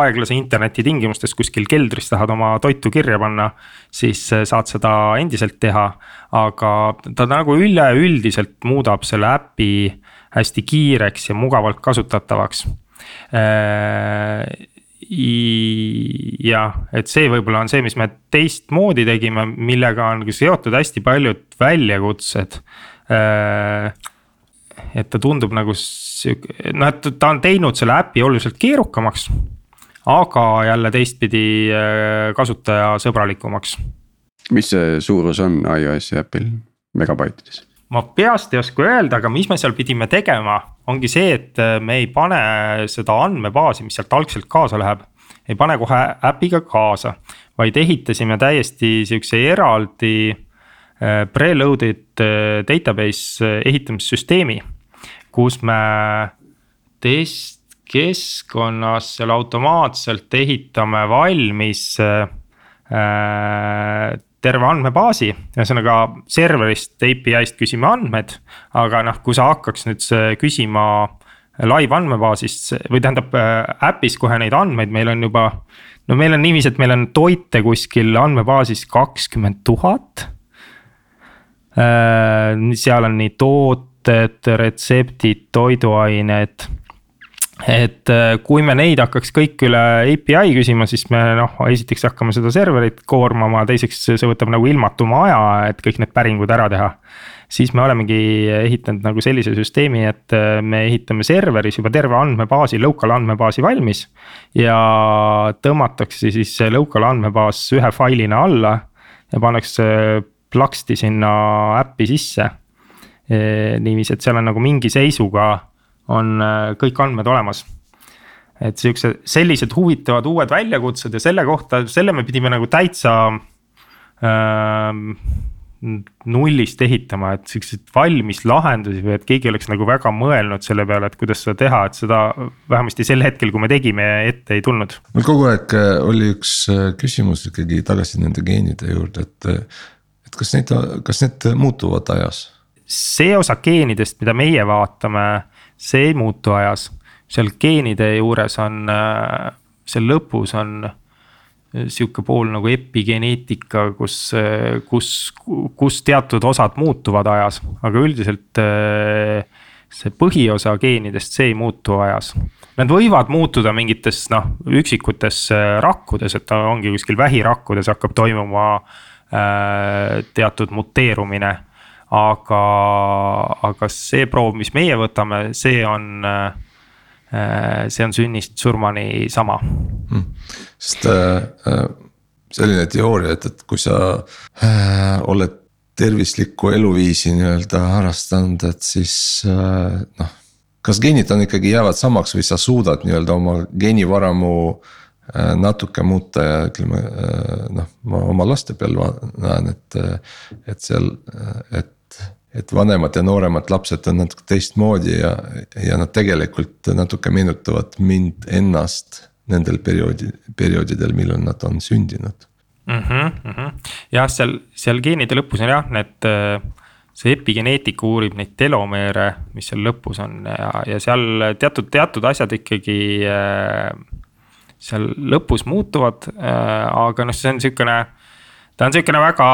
aeglase interneti tingimustes kuskil keldris tahad oma toitu kirja panna. siis saad seda endiselt teha, aga ta nagu üleüldiselt muudab selle äpi hästi kiireks ja mugavalt kasutatavaks jah, et see võib-olla on see, mis me teistmoodi tegime, millega on seotud hästi paljud väljakutsed. Äh, et ta tundub nagu sihuke, noh, et ta on teinud selle äpi oluliselt keerukamaks. aga jälle teistpidi äh, kasutajasõbralikumaks. mis see suurus on iOS-i äpil megabaitides? ma peast ei oska öelda, aga mis me seal pidime tegema, ongi see, et äh, me ei pane seda andmebaasi, mis sealt algselt kaasa läheb. ei pane kohe äpiga kaasa, vaid ehitasime täiesti sihukese eraldi äh, preloaded äh, database ehitamissüsteemi. kus me testkeskkonnas seal automaatselt ehitame valmis terve andmebaasi, ühesõnaga serverist API-st küsime andmed. aga noh, kui sa hakkaks nüüd küsima live andmebaasist või tähendab äh, äpis kohe neid andmeid, meil on juba. no meil on niiviisi, et meil on toite kuskil andmebaasis kakskümmend tuhat. Äh, seal on nii tooted, retseptid, toiduained et äh, kui me neid hakkaks kõik üle API küsima, siis me noh, esiteks hakkame seda serverit koormama, teiseks see võtab nagu ilmatuma aja, et kõik need päringud ära teha. siis me olemegi ehitanud nagu sellise süsteemi, et äh, me ehitame serveris juba terve andmebaasi, local andmebaasi valmis. ja tõmmatakse siis see local andmebaas ühe failina alla ja pannakse plaksti sinna äppi sisse. niiviisi, et seal on nagu mingi seisuga on äh, kõik andmed olemas. et siukse, sellised huvitavad uued väljakutsed ja selle kohta, selle me pidime nagu täitsa äh, nullist ehitama, et siukseid valmis lahendusi või et keegi oleks nagu väga mõelnud selle peale, et kuidas seda teha, et seda vähemasti sel hetkel, kui me tegime, ette ei tulnud. mul kogu aeg äh, oli üks äh, küsimus ikkagi tagasi nende geenide juurde, et, et kas neid, kas need muutuvad ajas? see osa geenidest, mida meie vaatame see ei muutu ajas. seal geenide juures on, äh, seal lõpus on äh, sihuke pool nagu epigeneetika, kus, äh, kus, kus teatud osad muutuvad ajas, aga üldiselt see põhiosa geenidest, see ei muutu ajas. Nad võivad muutuda mingites noh, üksikutes rakkudes, et ongi kuskil vähirakkudes hakkab toimuma teatud muteerumine aga, aga see proov, mis meie võtame, see on, äh, see on sünnist surmani sama hmm.. sest äh, äh, selline teooria, et, et kui sa äh, oled tervislikku eluviisi nii-öelda harrastanud, et siis äh, noh. kas geenid on ikkagi jäävad samaks või sa suudad nii-öelda oma geenivaramu äh, natuke muuta ja ütleme noh, ma oma laste peal näen, et, et seal, et et vanemad ja nooremad lapsed on natuke teistmoodi ja, ja nad tegelikult natuke meenutavad mind ennast nendel perioodi, perioodidel, millal nad on sündinud mm. -hmm, mm -hmm. jah, seal, seal geenide lõpus on jah, need, see epigeneetika uurib neid telomeere, mis seal lõpus on ja, ja seal teatud, teatud asjad ikkagi äh, seal lõpus muutuvad äh,, aga noh, see on sihukene, ta on sihukene väga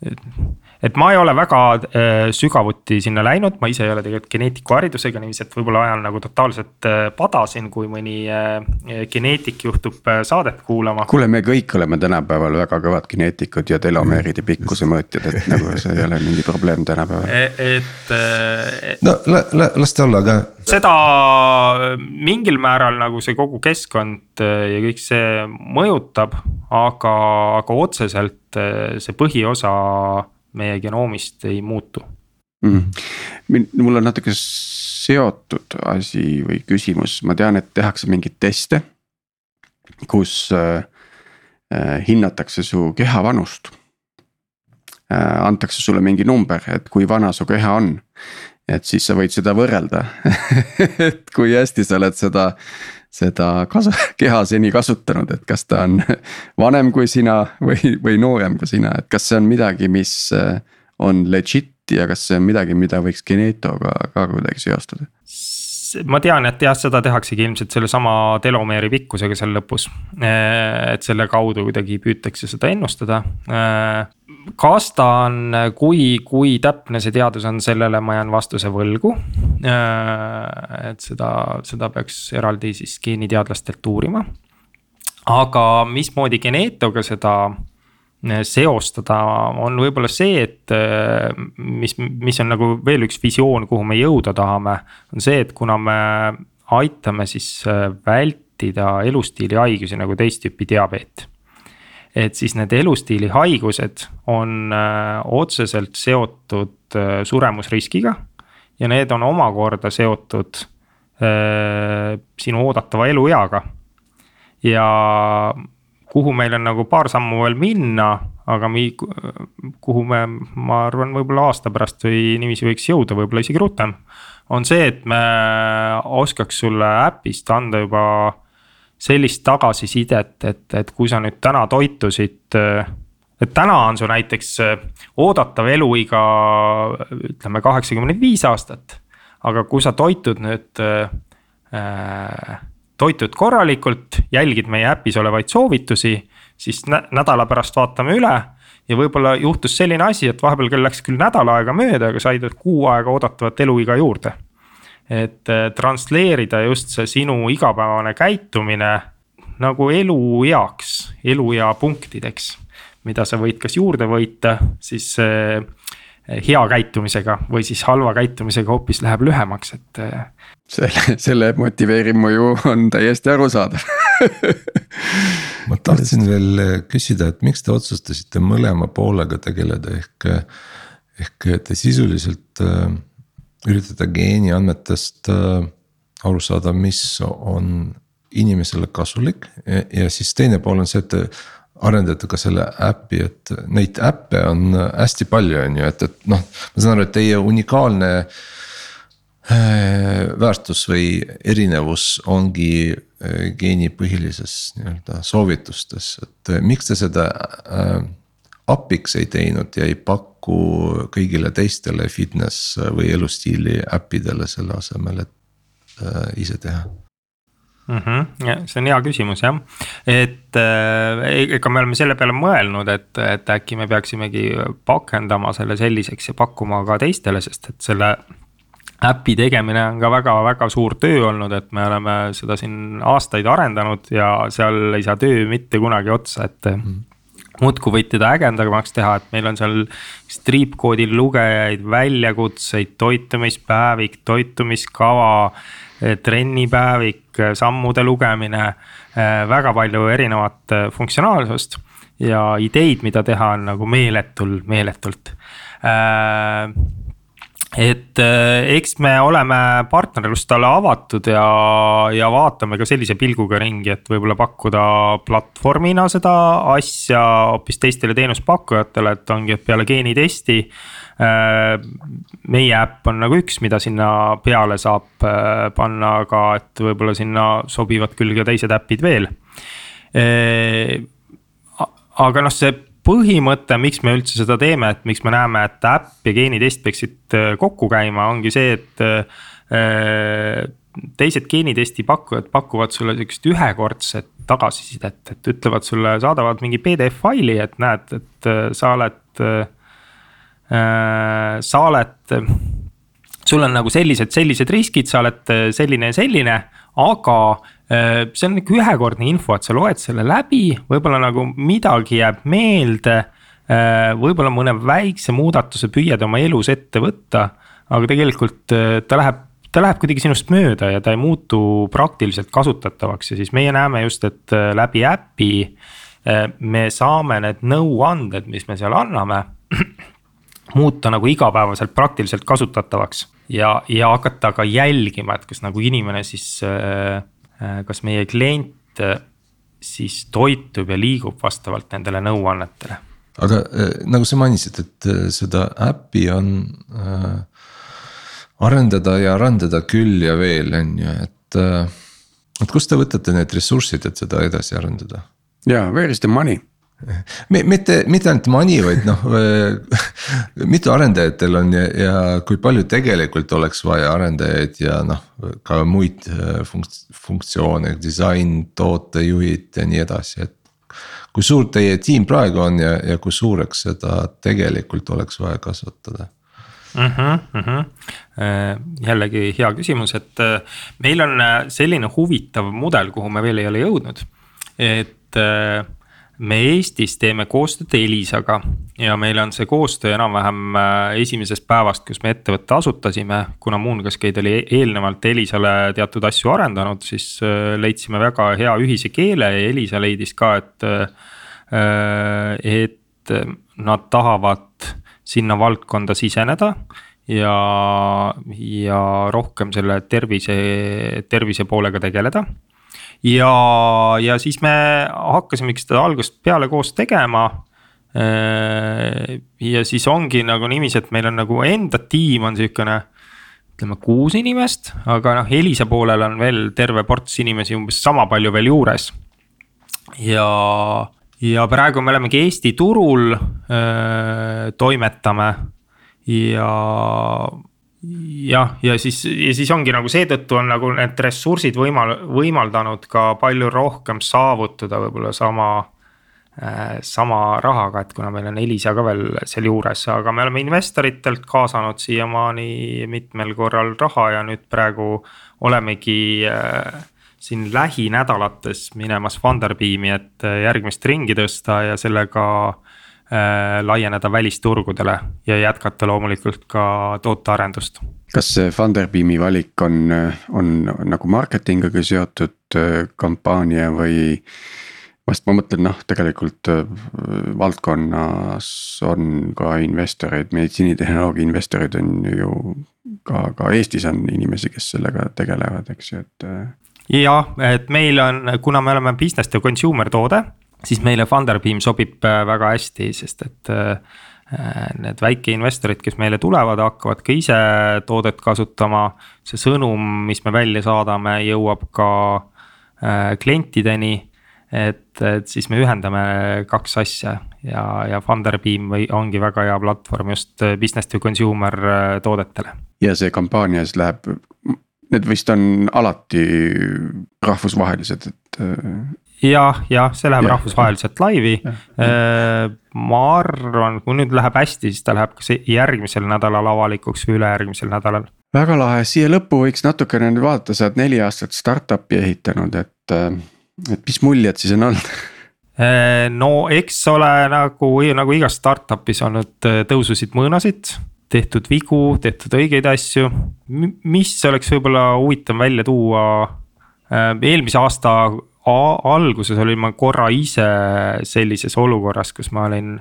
It, et ma ei ole väga äh, sügavuti sinna läinud, ma ise ei ole tegelikult geneetiku haridusega, niiviisi, et võib-olla ajan nagu totaalselt äh, pada siin, kui mõni äh, geneetik juhtub saadet kuulama. kuule, me kõik oleme tänapäeval väga kõvad geneetikud ja telomeeride pikkuse mõõtjad, et nagu see ei ole mingi probleem tänapäeval. E, et äh,. no las ta olla, aga. seda mingil määral nagu see kogu keskkond ja kõik see mõjutab, aga, aga otseselt see põhiosa meie genoomist ei muutu. Mm.. mul on natuke seotud asi või küsimus, ma tean, et tehakse mingeid teste, kus äh, hinnatakse su keha vanust. antakse sulle mingi number, et kui vana su keha on et siis sa võid seda võrrelda. Et kui hästi sa oled seda, seda kasu-, keha seni kasutanud, et kas ta on vanem kui sina või, või noorem kui sina, et kas see on midagi, mis äh, on legit ja kas see on midagi, mida võiks Genetoga ka kuidagi seostada? Ma tean, et jah, seda tehaksegi ilmselt sellesama telomeeri pikkusega seal lõpus. et selle kaudu kuidagi püütakse seda ennustada kas ta on, kui, kui täpne see teadus on, sellele ma jään vastuse võlgu. Et seda, seda peaks eraldi siis geeniteadlastelt uurima. aga mismoodi geneetoga seda seostada, on võib-olla see, et äh, mis, mis on nagu veel üks visioon, kuhu me jõuda tahame. on see, et kuna me aitame siis vältida elustiili haigusi nagu teist tüüpi diabeet et siis need elustiili haigused on äh, otseselt seotud äh, suremusriskiga. ja need on omakorda seotud äh, sinu oodatava elueaga. ja kuhu meil on nagu paar sammu veel minna, aga mi-, kuhu me, ma arvan, võib-olla aasta pärast või niiviisi võiks jõuda, võib-olla isegi rutem. on see, et me oskaks sulle äpist anda juba sellist tagasisidet, et, et kui sa nüüd täna toitusid. et täna on su näiteks oodatav eluiga ütleme kaheksakümmend viis aastat. aga kui sa toitud nüüd äh,, toitud korralikult, jälgid meie äpis olevaid soovitusi, siis nädala pärast vaatame üle ja võib-olla juhtus selline asi, et vahepeal küll läks küll nädal aega mööda, aga said kuu aega oodatavat eluiga juurde et äh, transleerida just see sinu igapäevane käitumine nagu elueaks, eluea punktideks. mida sa võid kas juurde võita, siis äh, hea käitumisega või siis halva käitumisega hoopis läheb lühemaks, et. Selle, selle motiveeriv mõju on täiesti arusaadav. Ma tahtsin veel küsida, et miks te otsustasite mõlema poolega tegeleda, ehk, ehk te sisuliselt äh, üritada geeniandmetest äh, aru saada, mis on inimesele kasulik. Ja, ja siis teine pool on see, et te arendate ka selle äpi, et neid äppe on hästi palju, on ju, et, et noh, ma saan aru, et teie unikaalne äh, väärtus või erinevus ongi äh, geenipõhilises nii-öelda soovitustes, et miks te seda äh, API-ks ei teinud ja ei paku kõigile teistele fitness või elustiili äppidele selle asemel, et äh, ise teha mm. -hmm. Ja, see on hea küsimus jah, et äh, ega me oleme selle peale mõelnud, et, et äkki me peaksimegi pakendama selle selliseks ja pakkuma ka teistele, sest et selle äpi tegemine on ka väga-väga suur töö olnud, et me oleme seda siin aastaid arendanud ja seal ei saa töö mitte kunagi otsa, et mm. -hmm muudkui võid teda ägedamaks teha, et meil on seal striipkoodi lugejaid, väljakutseid, toitumispäevik, toitumiskava. Eh, trennipäevik, sammude lugemine, eh, väga palju erinevat eh, funktsionaalsust ja ideid, mida teha on nagu meeletul, meeletult et äh, eks me oleme partnerlustele avatud ja, ja vaatame ka sellise pilguga ringi, et võib-olla pakkuda platvormina seda asja hoopis teistele teenuspakkujatele, et ongi, et peale geenitesti. Äh, meie äpp on nagu üks, mida sinna peale saab äh, panna, aga et võib-olla sinna sobivad küll ka teised äpid veel. aga noh, see põhimõte, miks me üldse seda teeme, et miks me näeme, et äpp ja geenitest peaksid äh, kokku käima, ongi see, et äh, teised geenitesti pakkujad pakuvad sulle sihukest ühekordset tagasisidet, et ütlevad sulle, saadavad mingi PDF faili, et näed, et äh, sa oled äh,, sa oled. sul on nagu sellised, sellised riskid, sa oled selline ja selline, aga see on nihuke ühekordne info, et sa loed selle läbi, võib-olla nagu midagi jääb meelde. Äh, võib-olla mõne väikse muudatuse püüad oma elus ette võtta, aga tegelikult äh, ta läheb ta läheb kuidagi sinust mööda ja ta ei muutu praktiliselt kasutatavaks ja siis meie näeme just, et läbi äpi. me saame need nõuanded, mis me seal anname muuta nagu igapäevaselt praktiliselt kasutatavaks ja, ja hakata ka jälgima, et kas nagu inimene siis äh, Äh, kas meie klient äh, siis toitub ja liigub vastavalt nendele nõuannetele. aga nagu sa mainisid, et seda äppi on äh, arendada ja arendada küll ja veel, on ju, et äh, et kust te võtate need ressursid, et seda edasi arendada? jaa, where is the money? Mitte, mitte ainult money, vaid noh mitu arendajat teil on ja, ja kui palju tegelikult oleks vaja arendajaid ja noh, ka muid äh, funks-, funktsioone, disain, tootejuhid ja nii edasi, et. kui suur teie tiim praegu on ja, ja kui suureks seda tegelikult oleks vaja kasvatada mm. -hmm, mm -hmm. jällegi hea küsimus, et meil on selline huvitav mudel, kuhu me veel ei ole jõudnud. et me Eestis teeme koostööd Elisaga ja meil on see koostöö enam-vähem esimesest päevast, kus me ettevõtte asutasime. kuna Moongascade oli eelnevalt Elisale teatud asju arendanud, siis leidsime väga hea ühise keele ja Elisa leidis ka, et. et nad tahavad sinna valdkonda siseneda ja, ja rohkem selle tervise, tervise poolega tegeleda. Ja, ja siis me hakkasimegi seda algusest peale koos tegema. ja siis ongi nagu niiviisi, et meil on nagu enda tiim on sihukene ütleme kuus inimest, aga noh, Elisa poolel on veel terve ports inimesi umbes sama palju veel juures. ja ja praegu me olemegi Eesti turul äh,, toimetame ja jah, ja siis, ja siis ongi nagu seetõttu on nagu need ressursid võimal-, võimaldanud ka palju rohkem saavutada võib-olla sama äh,. sama rahaga, et kuna meil on Elisa ka veel sealjuures, aga me oleme investoritelt kaasanud siiamaani mitmel korral raha ja nüüd praegu olemegi äh, siin lähinädalates minemas Funderbeami, et äh, järgmist ringi tõsta ja sellega laieneda välisturgudele ja jätkata loomulikult ka tootearendust. kas see Funderbeami valik on, on nagu marketingiga seotud äh, kampaania või? vast ma mõtlen noh, tegelikult äh, valdkonnas on ka investoreid, meditsiinitehnoloogia investoreid on ju ka, ka Eestis on inimesi, kes sellega tegelevad, eks ju, et jah, et meil on, kuna me oleme business to consumer toode, siis meile Funderbeam sobib äh, väga hästi, sest et äh, need väikeinvestorid, kes meile tulevad, hakkavad ka ise toodet kasutama. see sõnum, mis me välja saadame, jõuab ka äh, klientideni. et, et siis me ühendame kaks asja ja, ja Funderbeam või ongi väga hea platvorm just business to consumer toodetele. ja see kampaania siis läheb need vist on alati rahvusvahelised, et. Äh, jah, jah, see läheb ja, rahvusvaheliselt laivi. Äh, ma arvan, kui nüüd läheb hästi, siis ta läheb kas järgmisel nädalal avalikuks või ülejärgmisel nädalal. väga lahe, siia lõppu võiks natukene nüüd vaadata, sa oled neli aastat startup'i ehitanud, et, äh, et mis muljed siis on olnud? no eks ole nagu, nagu igas startup'is olnud tõususid, mõõnasid tehtud vigu, tehtud õigeid asju. mis oleks võib-olla huvitav välja tuua, äh, eelmise aasta alguses olin ma korra ise sellises olukorras, kus ma olin.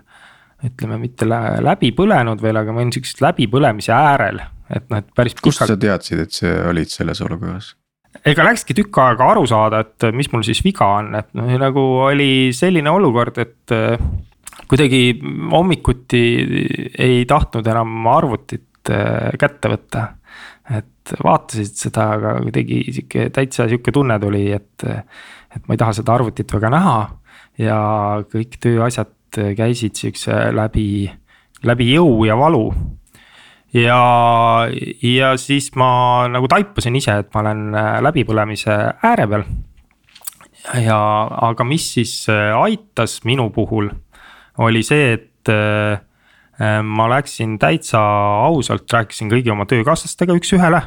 ütleme, mitte läbi põlenud veel, aga ma olin sihukesest läbipõlemise äärel, et noh, et päris. kust sa teadsid, et sa olid selles olukorras? ega läkski tükk aega aru saada, et mis mul siis viga on, et noh, nagu oli selline olukord, et kuidagi hommikuti ei tahtnud enam arvutit äh, kätte võtta. et vaatasid seda, aga kuidagi sihuke täitsa sihuke tunne tuli, et, et ma ei taha seda arvutit väga näha. ja kõik tööasjad käisid sihukese läbi, läbi jõu ja valu ja, ja siis ma nagu taipasin ise, et ma olen äh, läbipõlemise ääre peal. ja, aga mis siis äh, aitas minu puhul oli see, et äh, ma läksin täitsa ausalt, rääkisin kõigi oma töökaaslastega üks-ühele.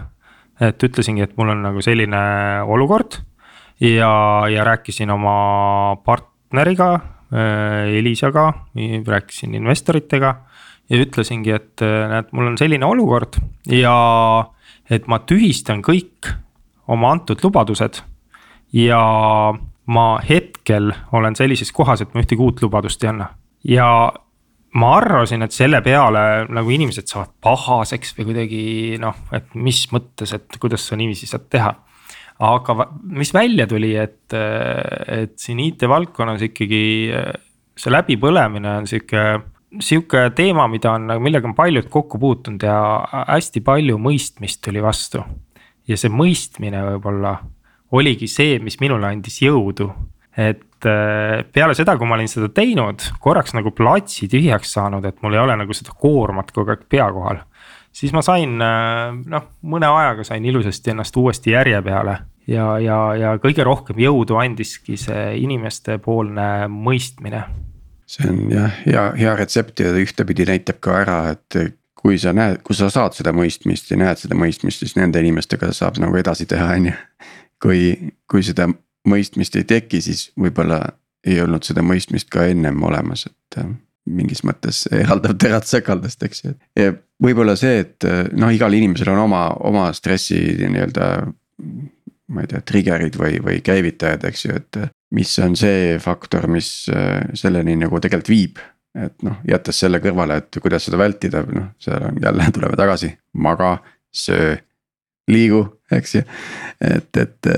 et ütlesingi, et mul on nagu selline olukord ja, ja rääkisin oma partneriga äh,, Elisaga, rääkisin investoritega. ja ütlesingi, et näed, mul on selline olukord ja et ma tühistan kõik oma antud lubadused ja ma hetkel olen sellises kohas, et ma ühtegi uut lubadust ei anna ja ma arvasin, et selle peale nagu inimesed saavad pahaseks või kuidagi noh, et mis mõttes, et kuidas sa niiviisi saad teha. Aga mis välja tuli, et, et siin IT-valdkonnas ikkagi see läbipõlemine on sihuke sihuke teema, mida on, millega on paljud kokku puutunud ja hästi palju mõistmist tuli vastu. ja see mõistmine võib-olla oligi see, mis minule andis jõudu. et peale seda, kui ma olin seda teinud, korraks nagu platsi tühjaks saanud, et mul ei ole nagu seda koormat kogu aeg pea kohal. Siis ma sain äh, noh, mõne ajaga sain ilusasti ennast uuesti järje peale. Ja, ja, ja kõige rohkem jõudu andiski see inimestepoolne mõistmine. See on jah, hea, hea retsept ja ühtepidi näitab ka ära, et kui sa näed, kui sa saad seda mõistmist ja näed seda mõistmist, siis nende inimestega saab nagu edasi teha, on ju. kui, kui seda mõistmist ei teki, siis võib-olla ei olnud seda mõistmist ka ennem olemas, et mingis mõttes eraldab terad sekaldest, eks ju. ja võib-olla see, et äh, noh, igal inimesel on oma, oma stressi nii-öelda ma ei tea, trigger'id või, või käivitajad, eks ju, et mis on see faktor, mis äh, selleni nagu tegelikult viib. et noh, jättes selle kõrvale, et kuidas seda vältida, noh, seal on jälle tuleme tagasi, maga, söö, liigu, eks ju, et, et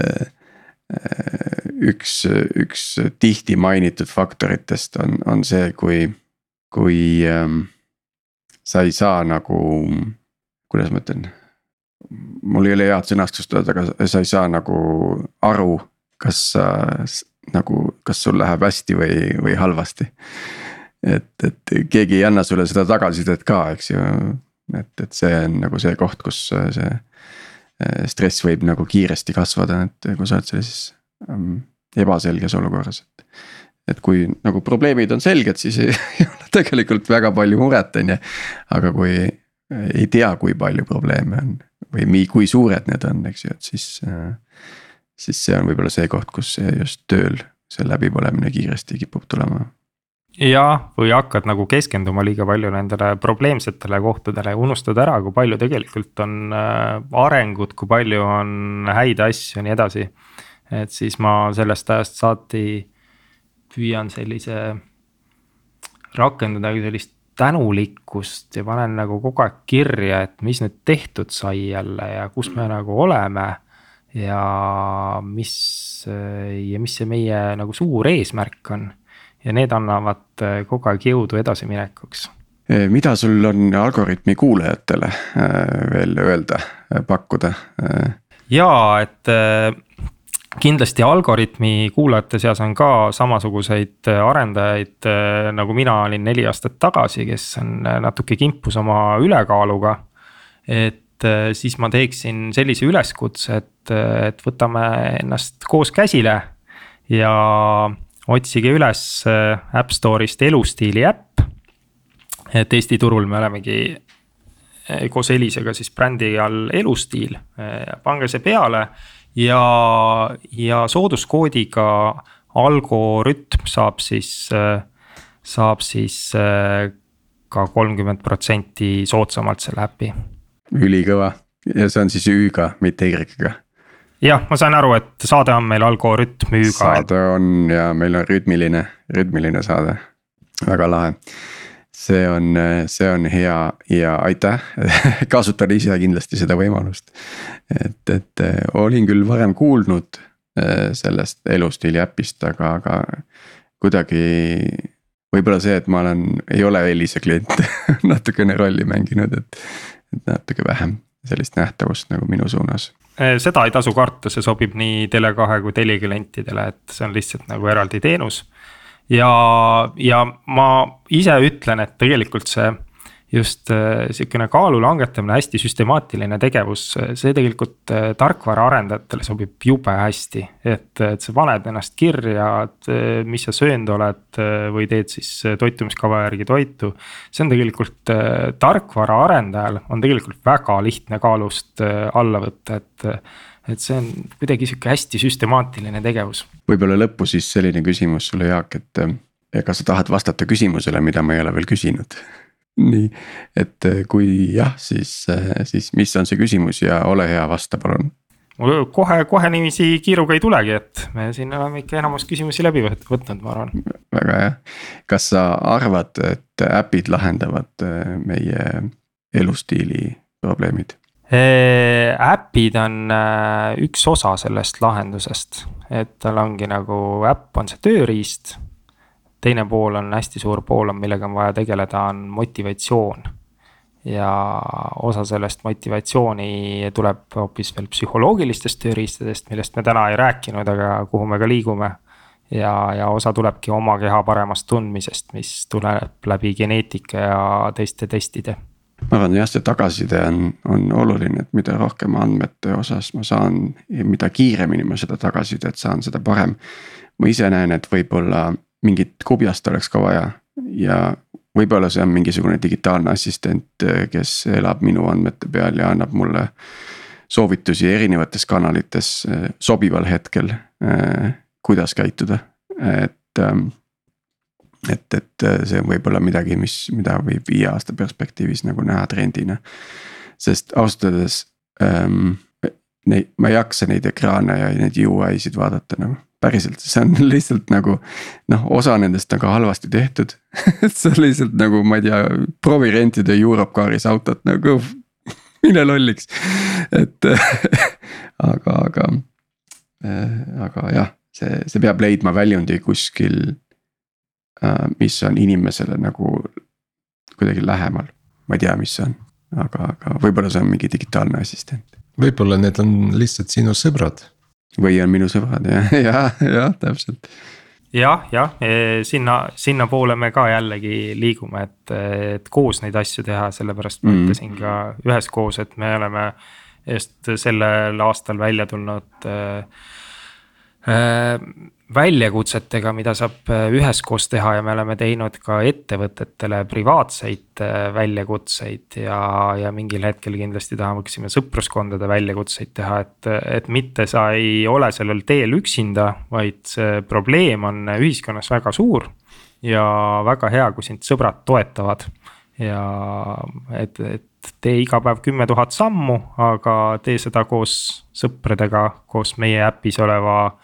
üks, üks tihti mainitud faktoritest on, on see, kui, kui ähm, sa ei saa nagu, kuidas ma ütlen mul ei ole head sõnastust öelda, aga sa ei saa nagu aru, kas sa nagu, kas sul läheb hästi või, või halvasti. et, et keegi ei anna sulle seda tagasisidet ka, eks ju. et, et see on nagu see koht, kus see eh, stress võib nagu kiiresti kasvada, et kui sa oled sellises um, ebaselges olukorras, et. et kui nagu probleemid on selged, siis ei, ei tegelikult väga palju muret, on ju. aga kui ei tea, kui palju probleeme on või kui suured need on, eks ju, et siis. siis see on võib-olla see koht, kus just tööl see läbipõlemine kiiresti kipub tulema. jah, või hakkad nagu keskenduma liiga palju nendele probleemsetele kohtadele ja unustad ära, kui palju tegelikult on äh, arengut, kui palju on häid asju ja nii edasi. et siis ma sellest ajast saati püüan sellise rakendada sellist tänulikkust ja panen nagu kogu aeg kirja, et mis nüüd tehtud sai jälle ja kus me nagu oleme. ja mis ja mis see meie nagu suur eesmärk on. ja need annavad kogu aeg jõudu edasiminekuks. Mida sul on Algorütmi kuulajatele eh, veel öelda, pakkuda? Eh? ja, et kindlasti Algorütmi kuulajate seas on ka samasuguseid äh, arendajaid äh, nagu mina olin neli aastat tagasi, kes on äh, natuke kimpus oma ülekaaluga. et siis ma teeksin sellise üleskutse, et, et võtame ennast koos käsile ja otsige üles App Store'ist elustiili äpp. et Eesti turul me olemegi koos Elisega siis brändi all elustiil, pange see peale ja, ja sooduskoodiga algorütm saab siis, saab siis ka kolmkümmend protsenti soodsamalt selle äpi. ülikõva ja see on siis Ü-ga, mitte Y-ga jah, ma sain aru, et saade on meil algoritm Ü-ga. saade on ja meil on rütmiline, rütmiline saade, väga lahe see on, see on hea ja aitäh kasutan ise kindlasti seda võimalust. et, et eh, olin küll varem kuulnud eh, sellest elustiili äpist, aga, aga kuidagi. võib-olla see, et ma olen, ei ole Elisa klient natukene rolli mänginud, et, et natuke vähem sellist nähtavust nagu minu suunas eh, seda ei tasu karta, see sobib nii Tele2 kui Teli klientidele, et see on lihtsalt nagu eraldi teenus ja, ja ma ise ütlen, et tegelikult see just äh, sihukene kaalu langetamine, hästi süstemaatiline tegevus, see tegelikult äh, tarkvaraarendajatele sobib jube hästi. et, et sa paned ennast kirja, et äh, mis sa söönud oled või teed siis toitumiskava järgi toitu. see on tegelikult tarkvaraarendajal on tegelikult väga lihtne kaalust alla võtta, et et see on kuidagi sihuke hästi süstemaatiline tegevus. võib-olla lõppu siis selline küsimus sulle, Jaak, et kas sa tahad vastata küsimusele, mida ma ei ole veel küsinud? nii, et eh, kui jah, siis, eh, siis mis on see küsimus ja ole hea, vasta palun mul kohe, kohe niiviisi kiiruga ei tulegi, et me siin oleme ikka enamus küsimusi läbi võtnud, ma arvan. väga hea, kas sa arvad, et äpid lahendavad meie elustiili probleemid? Äpid on üks osa sellest lahendusest, et tal ongi nagu äpp on see tööriist. teine pool on hästi suur pool on, millega on vaja tegeleda, on motivatsioon ja osa sellest motivatsiooni tuleb hoopis veel psühholoogilistest tööriistadest, millest me täna ei rääkinud, aga kuhu me ka liigume. ja, ja osa tulebki oma keha paremast tundmisest, mis tuleb läbi geneetika ja teiste testide. Ma arvan jah, see tagasiside on, on oluline, et mida rohkem andmete osas ma saan ja mida kiiremini ma seda tagasisidet saan, seda parem. ma ise näen, et võib-olla mingit kubjast oleks ka vaja ja võib-olla see on mingisugune digitaalne assistent, kes elab minu andmete peal ja annab mulle soovitusi erinevates kanalites eh, sobival hetkel, eh, kuidas käituda, et. Et, et eh, see on võib-olla midagi, mis, mida võib viie aasta perspektiivis nagu näha trendina. sest ausalt öeldes ähm, neid, ma ei jaksa neid ekraane ja neid UI-sid vaadata nagu päriselt, see on lihtsalt nagu noh, osa nendest on ka halvasti tehtud see on lihtsalt nagu ma ei tea, proovi rentida Europe Caris autot nagu mine lolliks, et aga, aga, aga jah, see, see peab leidma väljundi kuskil. Äh, mis on inimesele nagu kuidagi lähemal, ma ei tea, mis see on, aga, aga võib-olla see on mingi digitaalne assistent. võib-olla need on lihtsalt sinu sõbrad või on minu sõbrad jah, jah, jah, täpselt. jah, jah, e, sinna, sinnapoole me ka jällegi liigume, et, et koos neid asju teha, sellepärast ma mm. ütlesin ka üheskoos, et me oleme just sellel aastal välja tulnud äh, väljakutsetega, mida saab äh, üheskoos teha ja me oleme teinud ka ettevõtetele privaatseid äh, väljakutseid ja, ja mingil hetkel kindlasti tahaksime sõpruskondade väljakutseid teha, et, et mitte sa ei ole sellel teel üksinda, vaid see probleem on ühiskonnas väga suur. ja väga hea, kui sind sõbrad toetavad ja et, et tee iga päev kümme tuhat sammu, aga tee seda koos sõpradega, koos meie äpis oleva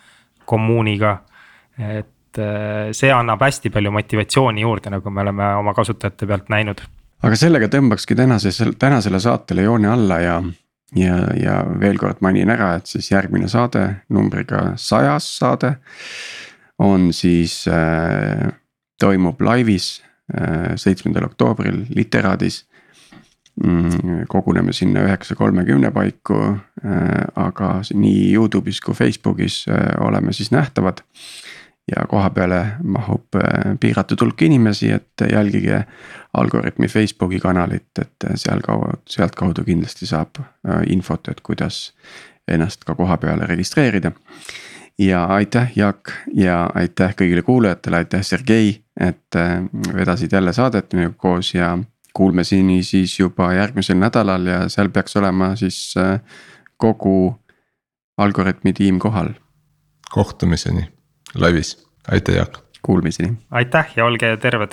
kommuuniga. et äh, see annab hästi palju motivatsiooni juurde, nagu me oleme oma kasutajate pealt näinud. aga sellega tõmbakski tänases, tänasele saatele joone alla ja, ja, ja veel kord mainin ära, et siis järgmine saade numbriga sajas saade. on siis äh,, toimub laivis äh, seitsmendal oktoobril Literaadis koguneme sinna üheksa kolmekümne paiku, äh, aga nii Youtube'is kui Facebook'is äh, oleme siis nähtavad. ja koha peale mahub äh, piiratud hulk inimesi, et jälgige Algorütmi Facebooki kanalit, et sealkaudu, sealtkaudu kindlasti saab infot, et kuidas ennast ka koha peale registreerida. ja aitäh, Jaak ja aitäh kõigile kuulajatele, aitäh, Sergei, et vedasid jälle saadet minuga koos ja kuulme siin siis juba järgmisel nädalal ja seal peaks olema siis äh, kogu Algorütmi tiim kohal. kohtumiseni laivis, aitäh Jaak. Kuulmiseni. aitäh ja olge terved.